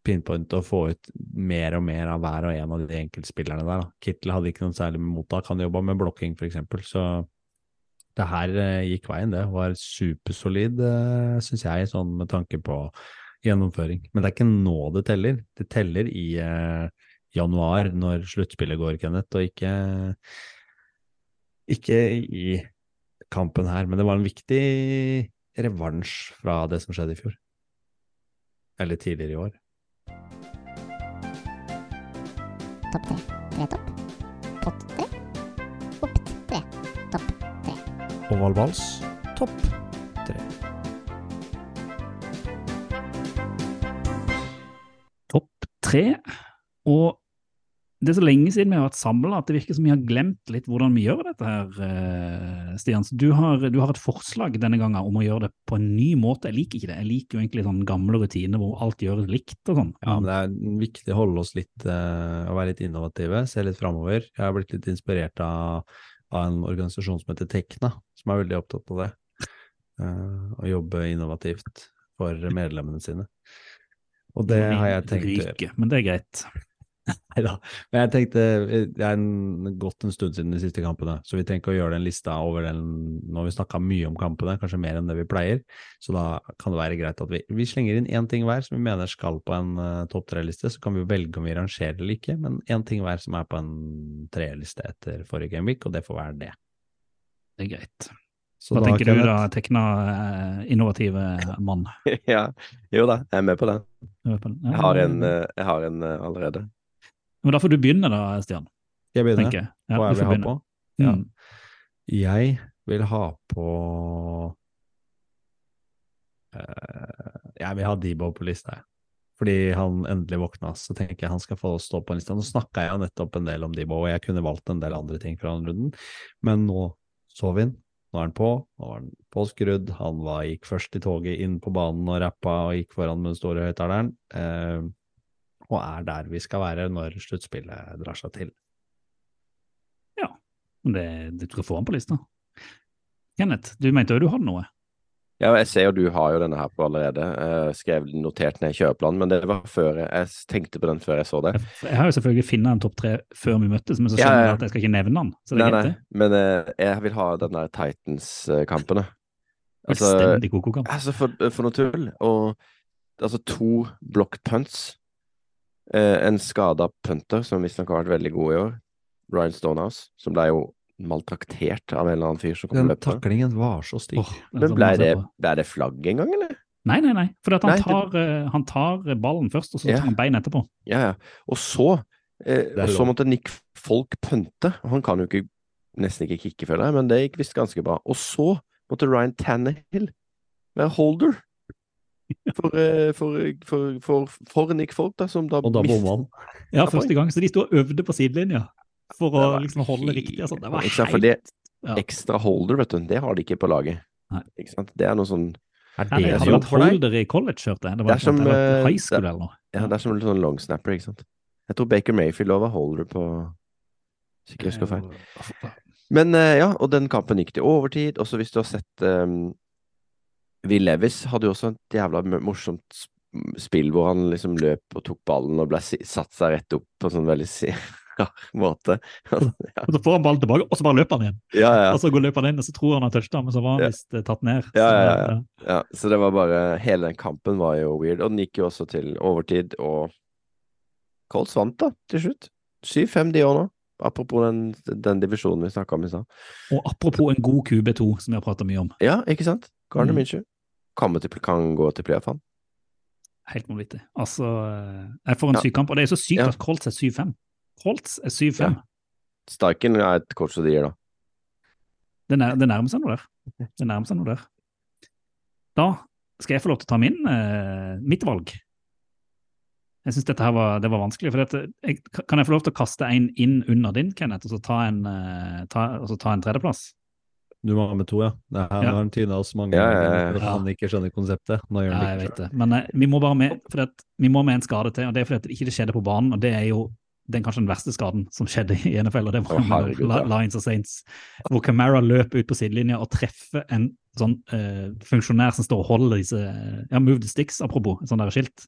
pinpointe og få ut mer og mer av hver og en av de enkeltspillerne der. da. Kittel hadde ikke noen særlig mottak, han jobba med blokking f.eks., så det her eh, gikk veien, det. Var supersolid, uh, syns jeg, sånn med tanke på gjennomføring. Men det er ikke nå det teller. Det teller i eh, januar, når sluttspillet går, Kenneth, og ikke, ikke i kampen her. Men det var en viktig revansj fra det som skjedde i fjor. Eller tidligere i år. Topp tre. Tre topp. Pott Oval vals, topp tre. Topp tre. Og det er så lenge siden vi har vært samla at det virker som vi har glemt litt hvordan vi gjør dette her, eh, Stian. Så Du har, du har et forslag denne gangen om å gjøre det på en ny måte. Jeg liker ikke det. Jeg liker jo egentlig sånn gamle rutiner hvor alt gjøres likt og sånn. Ja, men det er viktig å holde oss litt, eh, å være litt innovative, se litt framover. Jeg har blitt litt inspirert av, av en organisasjon som heter Tekna, som er veldig opptatt av det. Eh, å jobbe innovativt for medlemmene sine. Og det har jeg tenkt å gjøre. Men det er greit. Neida. Men jeg tenkte, eh, det er en, gått en stund siden de siste kampene, så vi trenger ikke å gjøre den lista over den Nå har vi snakka mye om kampene, kanskje mer enn det vi pleier, så da kan det være greit at vi, vi slenger inn én ting hver som vi mener skal på en uh, topp tre-liste. Så kan vi jo velge om vi rangerer eller ikke, men én ting hver som er på en tre-liste etter forrige gameweek, og det får være det. Det er greit. Så Hva tenker du da, tekna eh, innovative mann? Ja, jo da, jeg er med på det Ja, Jeg har en, eh, jeg har en allerede. Men da får du begynne da, Stian. Jeg begynner. jeg. Ja, Hva jeg vil ha begynne. på? Ja. Mm. Jeg vil ha på uh, Jeg vil ha Debo på lista, jeg. Fordi han endelig våkna, så tenker jeg han skal få stå på en liste. Nå snakka jeg nettopp en del om Debo, og jeg kunne valgt en del andre ting fra den runden, men nå så vi han. Nå er han på, nå var han påskrudd. Han var, gikk først i toget inn på banen og rappa og gikk foran med den store høyttaleren. Eh, og er der vi skal være når sluttspillet drar seg til. Ja, det tror jeg få han på lista. Kenneth, du mente jo du hadde noe? Ja, jeg ser jo du har jo denne her på allerede. Jeg skrev notert ned i kjøreplanen, men det var før jeg, jeg tenkte på den før jeg så det. Jeg, har jo selvfølgelig funnet en topp tre før vi møttes, men så skjønner jeg ja. ja. at jeg skal ikke nevne den. Så det Nei, nei, men eh, jeg vil ha den der Titans-kampene. Altså, Fullstendig koko-kamp. altså for, for noe tull. Og altså to block punts. Eh, en skada punter, som visstnok har vært veldig god i år. Ryan Stonehouse, som ble jo maltraktert av en eller annen fyr som kom Den løpende. taklingen var så stygg. Oh, Men ble det, ble det flagg en gang, eller? Nei, nei, nei. For han, det- tar, eh, han tar ballen først, og så Ja. tar han bein etterpå. Ja, ja. Og så eh, Og så måtte Nick Folk pønte. Han kan jo ikke nesten ikke kicke, føler jeg, men det gikk visst ganske bra. Og så måtte Ryan Tannehill være holder. For, eh, for, for, for, for Nick Folk, da, som da, Og da bomma han. Ja, første gang. Så de sto og øvde på sidelinja for å liksom holde helt- riktig. Altså. Det var Ikke sant, for det ja. ekstra holder, vet du, det har de ikke på laget. Nei. Ikke sant? Det er noe sånn Nei, det hadde vært holder i college, hørte jeg. Det var som, eh, high school det- eller noe. Ja, det er som en sånn long snapper, ikke sant. Jeg tror Baker Mayfield også var holder på Sikkert ikke jeg husker feil. Men eh, ja, og den kampen gikk til overtid. Og så hvis du har sett um, Will Levis hadde jo også et jævla morsomt spill hvor han liksom løp og tok ballen og ble satt seg rett opp på en sånn veldig rar måte. ja, Og så får han ballen tilbake, og så bare løper han igjen. ja, ja, Og så går løper han inn, og så tror han har touchdown, men så var han visst eh, tatt ned. Ja, Så, ja, ja, ja. Så det var bare Hele den kampen var jo weird. Og den gikk jo også til overtid, og Colts vant da, til slutt. 7-5 de år nå. Apropos den, den divisjonen vi snakka om i stad. Og apropos en god QB2, som vi har prata mye om. Ja, ikke sant? Garner Mm. Minshew kan, til, kan gå til playoff, han. Helt vanvittig. Altså, eh, jeg får en Ja. syk kamp, og det er så sykt Ja. at Colts er 7-5. Colts er 7-5. Starken er et coach of the year, da. Det, nær, det nærmer seg noe der. Det nærmer seg noe der. Da skal jeg få lov til å ta min, eh, mitt valg. Jeg syns dette her var, det var vanskelig. for dette, jeg, Kan jeg få lov til å kaste en inn under din, Kenneth, og så ta en, eh, ta, og så ta en tredjeplass? Du må ha med to, ja. Det er, Ja. Nå har han tyna oss mange ganger ja, ja. at Ja. han ikke skjønner konseptet. Nå gjør Ja, han jeg det ikke det. Men eh, vi må bare med, for at, vi må med en skade til, og det er fordi det ikke skjedde på banen. og Det er jo den kanskje den verste skaden som skjedde i NFL, og det var oh, herregud, ja. Lions og Saints. Hvor Camara løper ut på sidelinja og treffer en sånn eh, funksjonær som står og holder disse ja, Move the sticks, apropos, et sånt der skilt.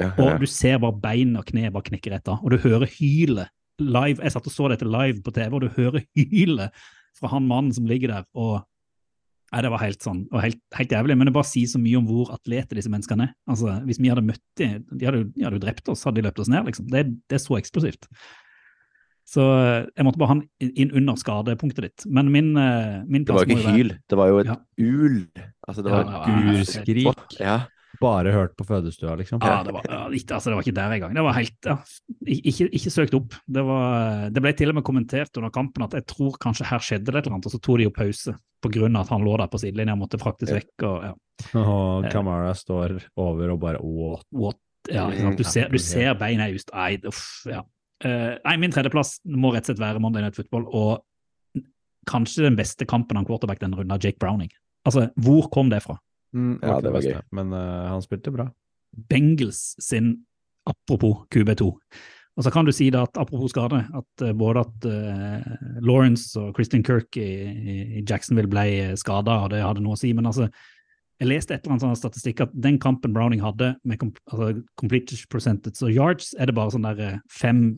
Ja, Og du ser bare bein og kne bare knikker etter, og du hører hylet live. Jeg satt og så dette live på TV, og du hører hylet fra han mannen som ligger der. og Nei, Det var helt sånn, og helt, helt jævlig, men det bare sier så mye om hvor atlete disse menneskene er. Altså, Hvis vi hadde møtt dem, de hadde, de hadde jo drept oss, hadde de løpt oss ned. liksom. Det, det er så eksplosivt. Så eh, jeg måtte bare ha den inn under skadepunktet ditt. Men min, eh, min Det var plass jo ikke hyl, det var jo et Ja. ul. Altså, det var ja, et Urskrik. Ja. Bare hørt på fødestua, liksom. Ja, det var, altså, det var ikke der engang. Det var helt ja, ikke, ikke søkt opp. Det, var, det ble til og med kommentert under kampen at jeg tror kanskje her skjedde det et eller annet, og så tok de jo pause pga. at han lå der på sidelinja og måtte fraktes vekk. og ja. Og Kamara står over og bare what? What? Ja? Du, ser, du ser beina just Nei, uff, ja. Eh, nei, min tredjeplass må rett og slett være Monday Night Football, og kanskje den beste kampen han quarterback denne runden, Jake Browning. Altså, hvor kom det fra? Mm, Ja, det var beste, gøy. Men uh, han spilte bra. Bengals sin apropos QB2. Og så kan du si da at apropos skade, at uh, både at uh, Lawrence og Christian Kirk i, i Jacksonville ble skada, og det hadde noe å si, men altså jeg leste et eller annet sånn statistikk at den kampen Browning hadde med kom, altså complete percentage og yards, er det bare sånn der fem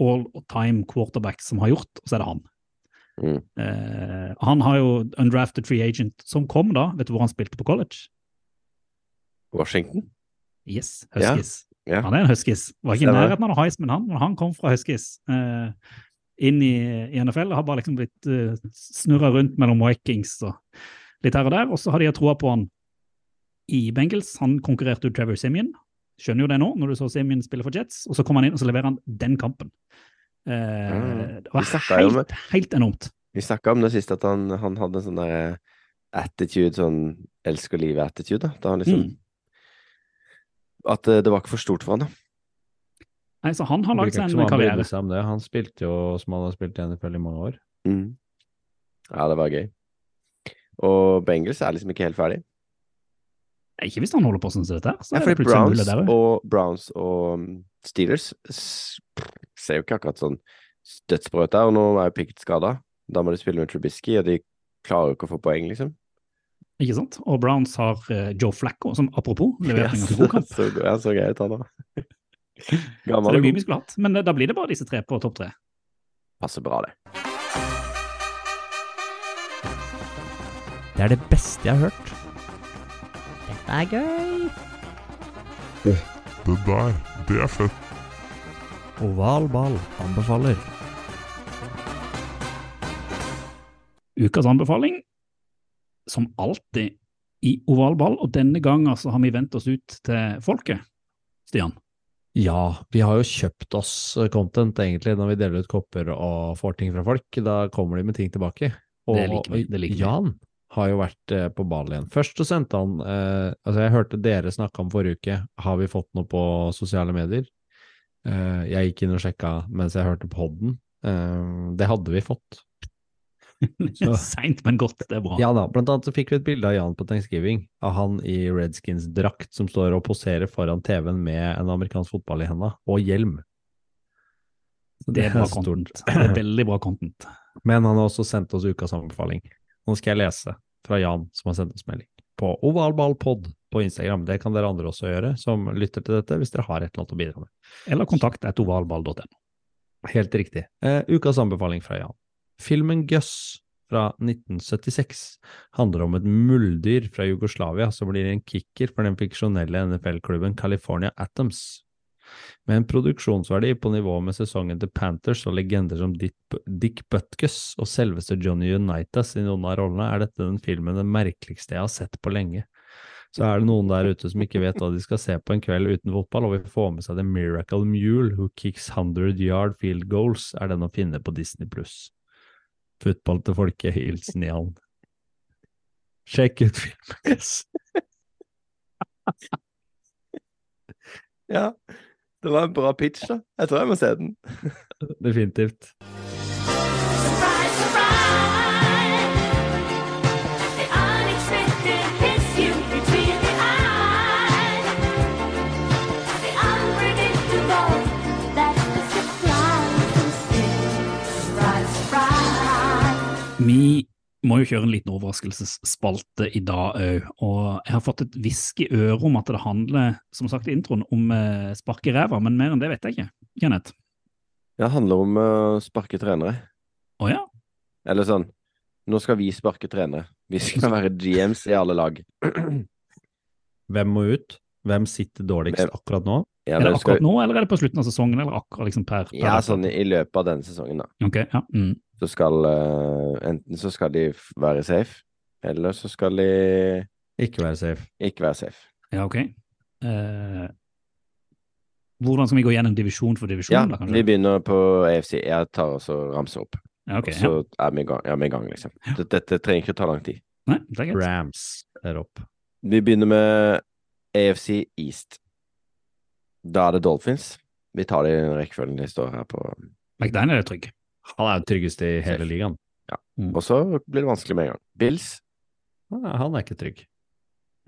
all time quarterbacks som har gjort, og så er det han. Mm. Eh, han har jo undrafted free agent som kom da, vet du hvor han spilte på college? Washington? Yes. Huskies. Ja. Han er en Huskies. Var ikke i nærheten av noe Heisman, han, men han kom fra Huskies. Eh, inn i, i NFL har bare liksom blitt uh, snurra rundt mellom Vikings og litt her og der. Og så har de troa på han i Bengals. Han konkurrerte ut Trevor Simeon. Skjønner jo det nå, når du så Simeon spille for Jets. Og så kommer han inn og så leverer han den kampen. Eh, Mm. Det var helt, om- helt, helt enormt. Vi snakka om det sist, at han, han hadde en sånn der attitude, sånn elsker livet-attitude. da. Da han liksom Mm. At eh, det var ikke for stort for han, da. Nei, så han har lagd seg en karriere. seg det. Han spilte jo som han har spilt i NFL i mange år. Mm. Ja, det var gøy. Og Bengals er liksom ikke helt ferdig. Ikke hvis han holder på sånn som dette. Så Ja, det fordi Browns og, Browns og um, Steelers ser jo ikke akkurat sånn dødsbrøt der, og nå er jo Pickett skada. Da må de spille med Trubisky, og de klarer jo ikke å få poeng, liksom. Ikke sant? Og Browns har eh, Joe Flacco, som apropos leverte en ganske god kamp. så, ja, så greit, han da. Så det er mye vi skulle hatt. Men eh, da blir det bare disse tre på topp tre. Passer bra, det. Det er det beste jeg har hørt. Dette er gøy. Det der, det er fett. Oval ball anbefaler. Ukas anbefaling, som alltid i oval ball, og denne gangen så har vi vendt oss ut til folket, Stian. Ja, vi har jo kjøpt oss content egentlig når vi deler ut kopper og får ting fra folk. Da kommer de med ting tilbake. Og Det liker vi, det liker. Jan har jo vært eh, på ball igjen. Først så sendte han eh, Altså, jeg hørte dere snakke om forrige uke. Har vi fått noe på sosiale medier? Eh, jeg gikk inn og sjekka mens jeg hørte podden. Eh, det hadde vi fått. Seint, men godt. Det er bra. Ja da, blant annet så fikk vi et bilde av Jan på Thanksgiving, av han i Redskins-drakt som står og poserer foran TV-en med en amerikansk fotball i henda, og hjelm. Så det er bra stort. content. Det er veldig bra content. Men han har også sendt oss ukas anbefaling. Nå skal jeg lese fra Jan, som har sendt oss melding. På ovalballpod på Instagram. Det kan dere andre også gjøre, som lytter til dette, hvis dere har et eller annet å bidra med. Eller kontakt et ovalball.no. Helt riktig. Eh, ukas anbefaling fra Jan. Filmen Gus fra 1976 handler om et muldyr fra Jugoslavia som blir en kicker for den fiksjonelle NFL-klubben California Atoms. Med en produksjonsverdi på nivå med sesongen til Panthers og legender som Dick, Butkus og selveste Johnny Unitas i noen av rollene, er dette den filmen det merkeligste jeg har sett på lenge. Så er det noen der ute som ikke vet hva de skal se på en kveld uten fotball, og vil få med seg The Miracle Mule Who Kicks 100 Yard Field Goals, er den å finne på Disney pluss. Fotball til folket, hilsen Jan. Sjekk ut filmen. Yes. Ja, det var en bra pitch, da. Jeg tror jeg må se den. Definitivt. Surprise, surprise! Må jo kjøre en liten overraskelsesspalte i dag òg, og jeg har fått et hvisk i øret om at det handler, som sagt i introen, om eh, spark i ræva, men mer enn det vet jeg ikke. Kenneth? Det handler om å sparke trenere. Å ja? Eller sånn, nå skal vi sparke trenere. Vi skal være GMs i alle lag. Hvem må ut? Hvem sitter dårligst Hvem- akkurat nå? Ja, Er det akkurat skal- nå, eller er det på slutten av sesongen, eller akkurat liksom per, per Ja, sånn i i løpet av denne sesongen, da. Ok, ja. Mm. Så skal eh, Enten så skal de være safe, eller så skal de Ikke være safe. ikke være safe. Ja, ok. Eh, hvordan skal vi gå gjennom divisjon for divisjon, Ja, da, kanskje? vi begynner på AFC. Jeg tar også ramser opp. Ja, ok, så ja. så er vi i gang, ja, vi i gang liksom. Dette, dette trenger ikke å ta lang tid. Nei, det er greit. Rams er opp. Vi begynner med AFC East. Da er det Dolphins. Vi tar det i den rekkefølgen de står her på. McDaniel er trygg. Han er jo tryggeste i hele ligaen. ligaen. Og så blir det vanskelig med en gang. Bills. Han er, han er ikke trygg.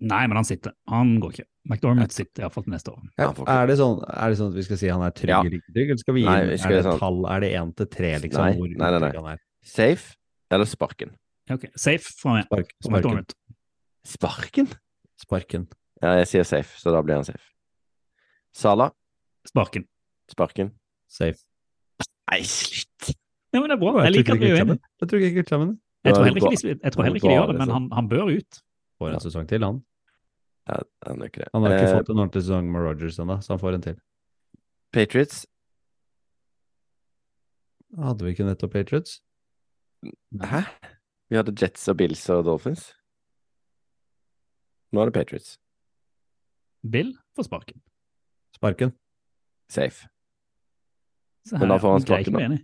Nei, men han sitter. Han går ikke. McDormand sitter iallfall til neste år. Ja, er, det sånn, er det sånn at vi skal si han er trygg Ja. eller ikke trygg, eller skal vi gi Nei, vi skal er det sånn- tall, er det én til tre, liksom, Nei, hvor nei, nei, nei. han er? Safe eller sparken? Ok. Safe fra meg. Spark, sparken. Sparken? Sparken. Ja, jeg sier safe, så da blir han safe. Sala. Sparken. Sparken. Safe. Nei, slutt! Ja, men det er bra. Jeg liker at vi er uenige. Jeg tror ikke kvitt. Jeg tror heller ikke, de- jeg tror heller ikke de gjør det, men han, han bør ut. Får en sesong til, han. Ja, han er ikke det. Han har ikke Eh, fått en ordentlig sesong med Rogers ennå, så han får en til. Patriots. Hadde vi ikke nettopp Patriots? Hæ? Vi hadde Jets og Bills og Dolphins. Nå er det Patriots. Bill får sparken. Sparken. Safe. Så Men da får han sparken, da.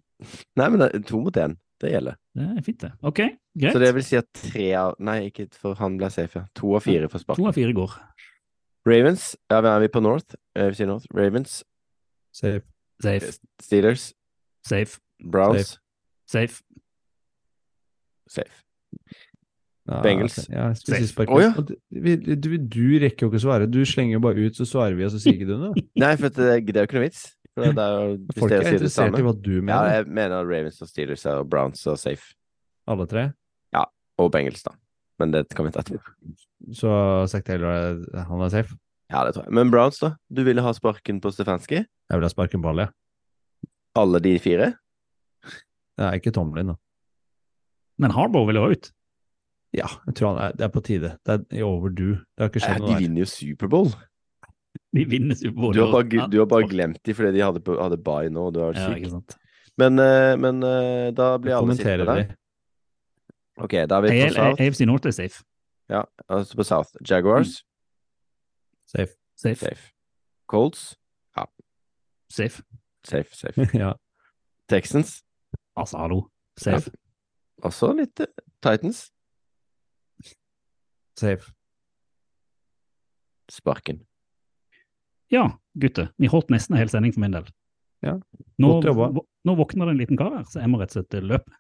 Nei, men det er to mot én. Det gjelder. Det er fint, det. Ok, greit. Så det vil si at tre av Nei, ikke for han ble safe, ja. To av fire får To sparken. av fire går. Ravens. Ja, er vi på North? AFC North. Ravens. Safe. Safe. Steelers. Safe. Browns. Safe. Safe. Ja, Bengals. Ja. Å, ja. Du, du, du rekker jo ikke å svare. Du slenger jo bare ut, så svarer vi, og så sier ikke du noe. Nei, for det, det er jo ikke noe vits. For det er jo, hvis Folk er interessert i hva du mener. Ja, jeg mener Ravens og Steelers og Browns og safe. Alle tre. Ja, Og Bengals, da. Men det kan vi ta etterpå. Så Zack Taylor, er- han er safe. Ja, det tror jeg. Men Browns, da? Du ville ha sparken på Stefanski? Jeg vil ha sparken på alle, ja. Alle de fire? Det er ikke Tomlin, da. Men Harbour vil jo ut. Ja, jeg tror han er, det er på tide. Det er overdue. Det har ikke skjedd de noe der. vinner jo Superbowl. De vinner Superbowl. Du har bare, Ja, du har bare glemt de fordi de hadde, hadde bye nå, og du er Ja, syk. Men, eh, men eh, da blir alle sittende der. de. Ok, da er vi på South. AFC North er safe. Ja, altså på South. Jaguars, Safe. Safe. safe. Colts, Safe. safe, safe. ja. Texans, Altså, hallo. Safe. også litt eh, Titans. Safe. Sparken. Ja, gutter. Vi holdt nesten en hel sending for min del. Ja, Nå, godt jobba. vå- nå våkner det en liten kar her, så jeg må rett og slett løpe.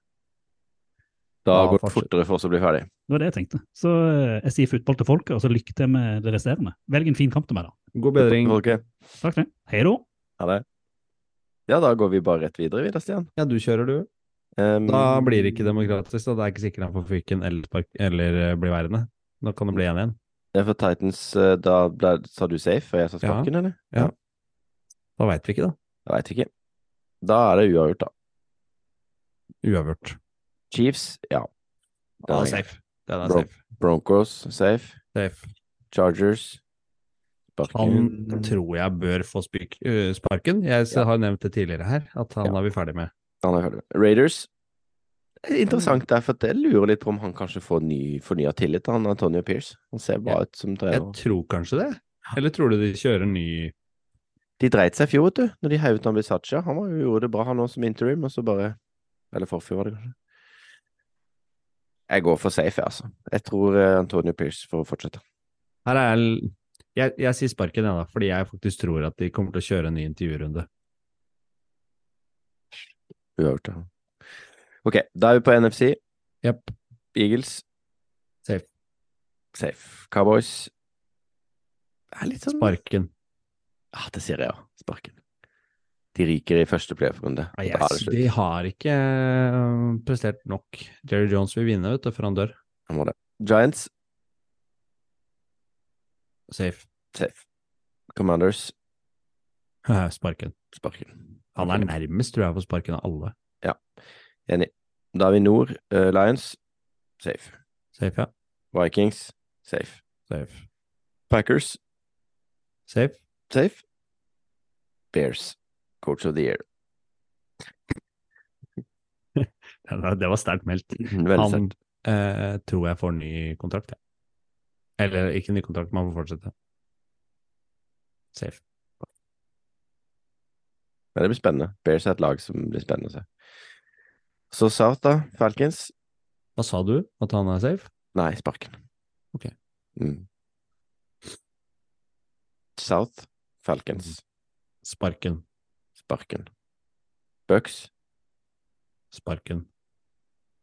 Da Ja, går det fortere for oss å bli ferdig. Det var det jeg tenkte. Så eh, jeg sier fotball til folket, og så lykke til med det resterende. Velg en fin kamp til meg, da. God bedring. Ok, Takk for det. Hei da. ha det. Ja, da går vi bare rett videre, vi da, Stian. Ja, du kjører, du. Um, Da blir det ikke demokratisk. og Det er ikke sikkert han får fyken eller, eller eh, blir værende. Nå kan det bli 1-1. Det er for Titans, eh, da ble, sa du safe, og jeg sa Ja. sparken, Ja. Da veit vi ikke, da. Da veit ikke. Da er det uavgjort, da. Uavgjort. Chiefs, ja. Den er safe. Den er Bro. safe. Broncos, safe. Safe. Chargers, Han tror jeg bør få øh, sparken. Jeg Ja. har nevnt det tidligere her, at han Ja. er vi ferdig med. Han er ferdig. Raiders. Er Interessant der, for jeg lurer litt på om han kanskje får ny, fornya tillit, han Antonio Pierce. Han ser bra ut som Jeg tror kanskje det. Eller tror du de kjører ny De dreit seg i fjor, vet du, når de heiv ut Ambisaccia. Han var jo, gjorde det bra, han òg, som interim, og så bare Eller forfjor, var det kanskje. Jeg går for safe, altså. Jeg tror eh, Antonio Pierce får fortsette. Her er l- jeg, jeg sier sparken, jeg, da, fordi jeg faktisk tror at de kommer til å kjøre en ny intervjurunde. Uavgjort. ja. Ok, da er vi på NFC. Yep. Eagles. Safe. Safe. Cowboys. Det er litt sånn Sparken. Ja, det sier jeg, òg. Sparken. De ryker i første playoff-runde. Ah, og jeg Da det s- slutt. de har ikke øh, prestert nok. Jerry Jones vil vinne, vet du, før han dør. Han må det. Giants. Safe. Safe. Commanders. Sparken. Sparken. Han er nærmest, tror jeg, på sparken av alle. Enig. Da er vi nord. Uh, Lions. Safe. Safe, ja. Vikings. Safe. Safe. Packers. Safe. Safe. Bears. Coach of the year. Det var- det var sterkt meldt. Veldig Han eh, tror jeg får ny kontrakt, ja. Eller ikke ny kontrakt, man får fortsette. Safe. Men det blir spennende. Bears er et lag som blir spennende å se. Så South, da. Falcons. Hva sa du? At han er safe? Nei, Sparken. Ok. Mm. South. Falcons. Sparken. Sparken. Bucks. Sparken.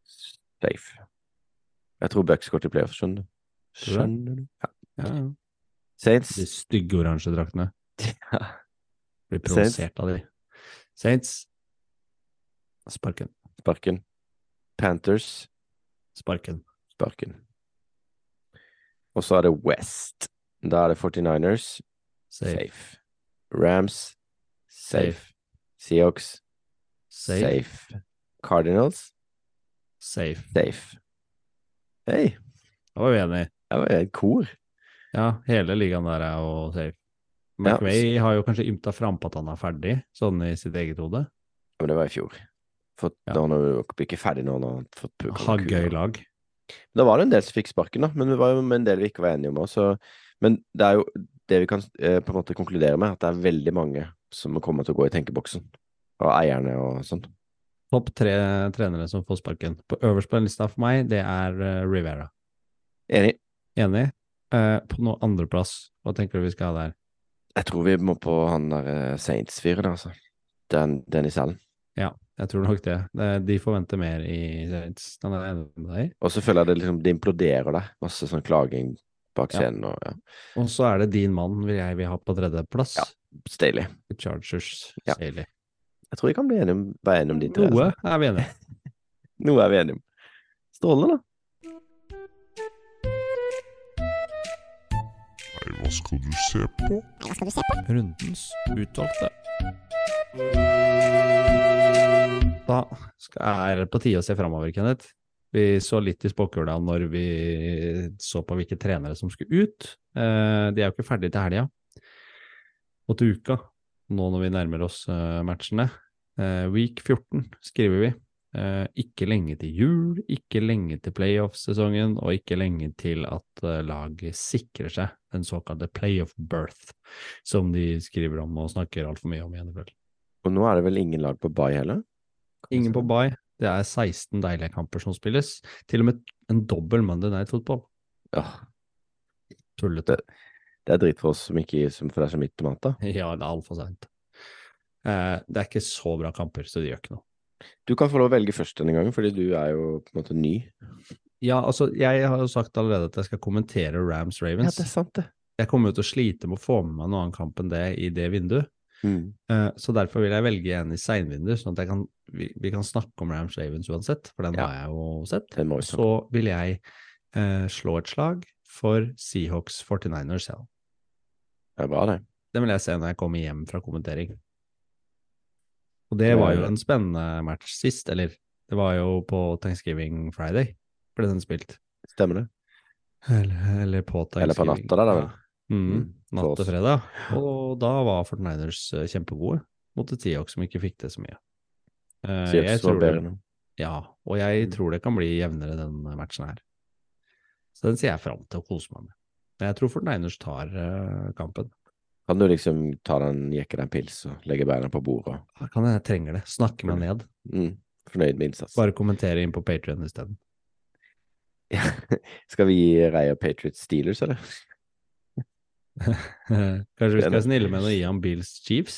Safe. Jeg tror Bucks går til playoff, skjønner du. Skjønner du? Ja. Ja, ja. Saints. De stygge oransje draktene. Ja. Blir provosert av de. Saints. Sparken. Sparken. Panthers. Sparken. Sparken. Og så er det West. Da er det 49ers. Safe. Safe. Rams. Safe. Safe. Seahawks. Safe. Safe. Cardinals. Safe. Safe. Hei, Da var vi enige. det var et kor. Ja, hele ligaen der er jo safe. McVay har jo kanskje ymta frampå at han er ferdig, sånn i sitt eget hode. Men det var i fjor. For Ja. da var er jo ikke ferdig nå. når han har fått puka Ha gøy lag. Da var det en del som fikk sparken, da. Men det var jo en del vi ikke var enige om også. Men det er jo det vi kan eh, på en måte konkludere med, at det er veldig mange som kommer til å gå i tenkeboksen. Og eierne og sånt. Topp tre trenere som får sparken. På øverst på den lista for meg, det er uh, Rivera. Enig. Enig? Uh, på noe andreplass, hva tenker du vi skal ha der? Jeg tror vi må på han der eh, Saints-fyren, altså. Den, Dennis Allen. Ja, jeg tror nok det. De forventer mer i Saints. Den er enig med deg. Og så føler jeg det liksom det imploderer deg. Masse sånn klaging bak Ja. og ja. Og så er det din mann vil jeg vil ha på tredjeplass. Ja. Staley. Chargers. Ja. Staley. Jeg tror vi kan bli enige om, være enige om de tre. Noe altså. er vi enige om. Noe er vi enige om. Strålende, da. Nei, hva skal du se på? Hva skal du se på? Rundens utvalgte. Da er det på tide å se framover, Kenneth. Vi så litt i spåkula når vi så på hvilke trenere som skulle ut. Eh, de er jo ikke ferdige til helga og til uka, nå når vi nærmer oss eh, matchene. Eh, week 14 skriver vi. Ikke lenge til jul, ikke lenge til playoff-sesongen, og ikke lenge til at laget sikrer seg den såkalte playoff birth, som de skriver om og snakker altfor mye om i NFL. Og nå er det vel ingen lag på Bay heller? Ingen på bye. Det er 16 deilige kamper som spilles. Til og med en dobbel Monday Night Football. Ja, Tullete. det er dritt for oss som ikke som for deg som i tomater. Ja, det er altfor seint. Eh, det er ikke så bra kamper, så det gjør ikke noe. Du kan få lov å velge først denne gangen, fordi du er jo på en måte ny. Ja, altså, jeg har jo sagt allerede at jeg skal kommentere Rams Ravens. Ja, det er sant, det. Jeg kommer jo til å slite med å få med meg noen annen kamp enn det i det vinduet. Mm. Eh, så derfor vil jeg velge en i seinvinduet, sånn at jeg kan, vi, vi kan snakke om Rams Ravens uansett, for den Ja. har jeg jo sett. Vi Så vil jeg eh, slå et slag for Seahawks 49ers selv. Det er bra, det. Den vil jeg se når jeg kommer hjem fra kommentering. Og det var jo en spennende match sist, eller det var jo på Thanksgiving Friday ble den spilt. Stemmer det. Eller, eller på Thanksgiving. Eller på natta da vel. Ja. Mm. Mm. natt til fredag. Og da var 49ers eh, kjempegode mot et Seahawks som ikke fikk det så mye. Eh, jeg tror det, ja, og jeg Mm. tror det kan bli jevnere den matchen her. Så den ser jeg fram til å kose meg med. Men jeg tror 49ers tar eh, kampen. Kan du liksom ta den, jekke den pils og legge beina på bordet Da kan jeg trenger det. Snakke meg ned. mm, fornøyd med innsatsen. Bare kommentere inn på Patrion isteden. Skal vi reie Patriots Steelers, eller? Kanskje vi skal være snille med å gi ham Bills Chiefs?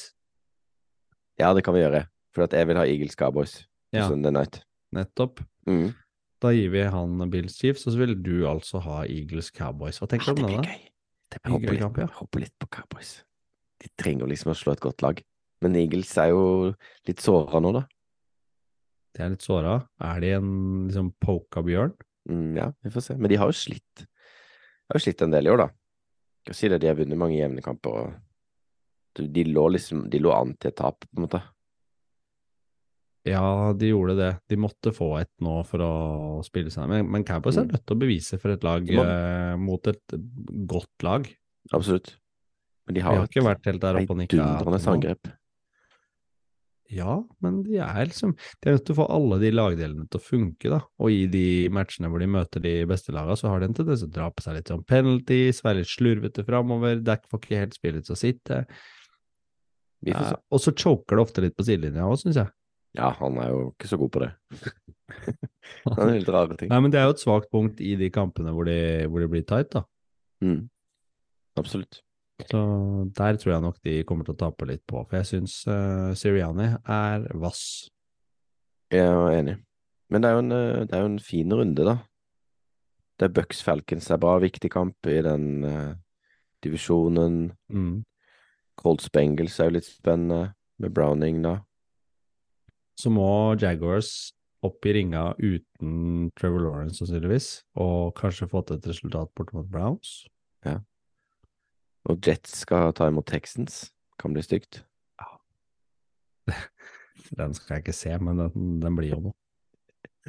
Ja, det kan vi gjøre. For at jeg vil ha Eagles Cowboys Ja. Sunday night. Nettopp. Mm. Da gir vi han Bills Chiefs, og så vil du altså ha Eagles Cowboys. Hva tenker du om det? da? gøy. Det blir gøy kamp, ja. håper litt på Cowboys. De trenger liksom å slå et godt lag. Men Eagles er jo litt såra nå, da. De er litt såra. Er de en liksom poka-bjørn? Mm, ja, vi får se. Men de har jo slitt. De Har jo slitt en del i år, da. Skal si det, de har vunnet mange jevne kamper. De lå liksom De lå an til et tap, på en måte. Ja, de gjorde det. De måtte få et nå for å spille seg. Men, men Cowboys er Mm. nødt til å bevise for et lag eh, mot et godt lag. Absolutt. Men de De har, har ikke vært helt der oppe og nikka. heidundrende angrep. Ja, men de er liksom De er nødt til å få alle de lagdelene til å funke, da. Og i de matchene hvor de møter de beste lagene, så har de en tendens til å dra på seg litt sånn penalties, være litt slurvete framover. Dack får ikke helt spillet til å sitte. Ja, og så choker det ofte litt på sidelinja òg, syns jeg. Ja, han er jo ikke så god på det. det er litt rare ting. Nei, men det er jo et svakt punkt i de kampene hvor de, blir tight, da. Mm. Absolutt. Så der tror jeg nok de kommer til å tape litt på, for jeg syns uh, Siriani er vass. Jeg er enig. Men det er jo en, eh, det er jo en fin runde, da. Det er Bucks Falcons er bra, viktig kamp i den uh, divisjonen. Mm. Colts Bengals er jo litt spennende, med Browning, da. Så må Jaguars opp i ringa uten Trevor Lawrence, sannsynligvis, og kanskje få til et resultat bort mot Browns. Og Jets skal ta imot Texans. Kan bli stygt. Ja. Den skal jeg ikke se, men den, den blir jo noe.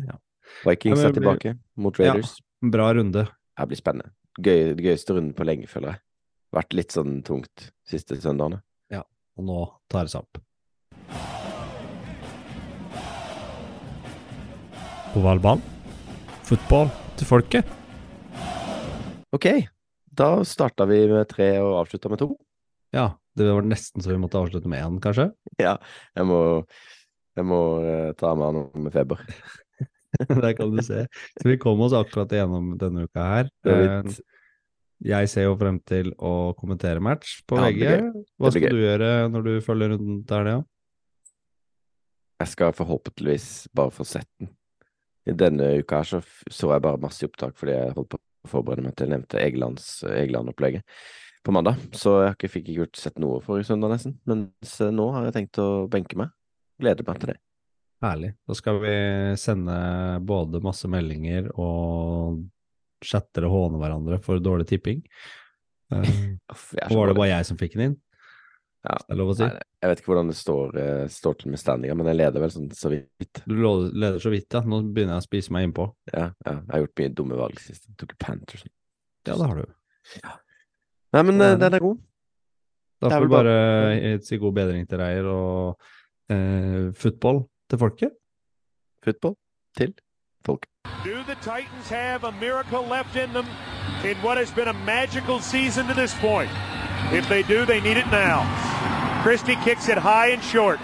Ja, Vikings er tilbake mot Raiders. Bra runde. Det blir spennende. Gøy, gøyeste runden på lenge, føler jeg. Vært litt sånn tungt siste søndagene. Og nå tar det seg opp. Ovalball. Fotball til folket. Ok, da starta vi med tre og avslutta med to. Ja, det var nesten så vi måtte avslutte med én, kanskje. Ja, jeg må, jeg må eh, ta meg av noe med feber. Der kan du se. Så vi kom oss akkurat igjennom denne uka her. Er Eh, litt- Jeg ser jo frem til å kommentere match på Ja, VG. Hva skal du gjøre når du følger runden der, ja? Jeg skal forhåpentligvis bare få sett den. Denne uka her så så jeg bare masse opptak fordi jeg holdt på å forberede meg til jeg nevnte Egelands Egeland-opplegget på mandag. Så jeg ikke, fikk ikke gjort sett noe forrige søndag, nesten. Mens eh, nå har jeg tenkt å benke meg. Gleder meg til det. Herlig. Da skal vi sende både masse meldinger og chatter og håne hverandre for dårlig tipping. Eh, så var det bare jeg som fikk den inn? Ja. Det er lov å si. Nei, jeg vet ikke hvordan det står, uh, står til med standinga, men jeg leder vel sånn så vidt. Du leder så vidt, ja. Nå begynner jeg å spise meg innpå. Ja, ja, jeg har gjort mye dumme valg sist. Jeg tok Panthers. Ja, det har du. Nei, men eh, den er god. Da får vi bare si god bedring til Reier og eh, football til folket. Football til folk. Do the Titans have a miracle left in them in what has been a magical season to this point? If they do, they need it now. Christie kicks it high and short.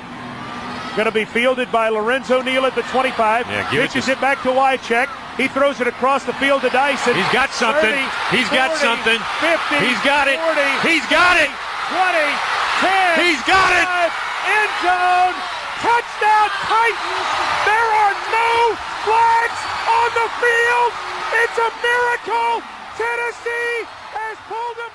Going to be fielded by Lorenzo Neal at the 25. Yeah, it Pitches to- it, back to Wycheck. He throws it across the field to Dyson. He's got something. 30, He's got something. 50. He's got it. 40, He's got it. 20, 10. He's got it. End zone. Touchdown Titans. There are no flags on the field. It's a miracle. Tennessee has pulled them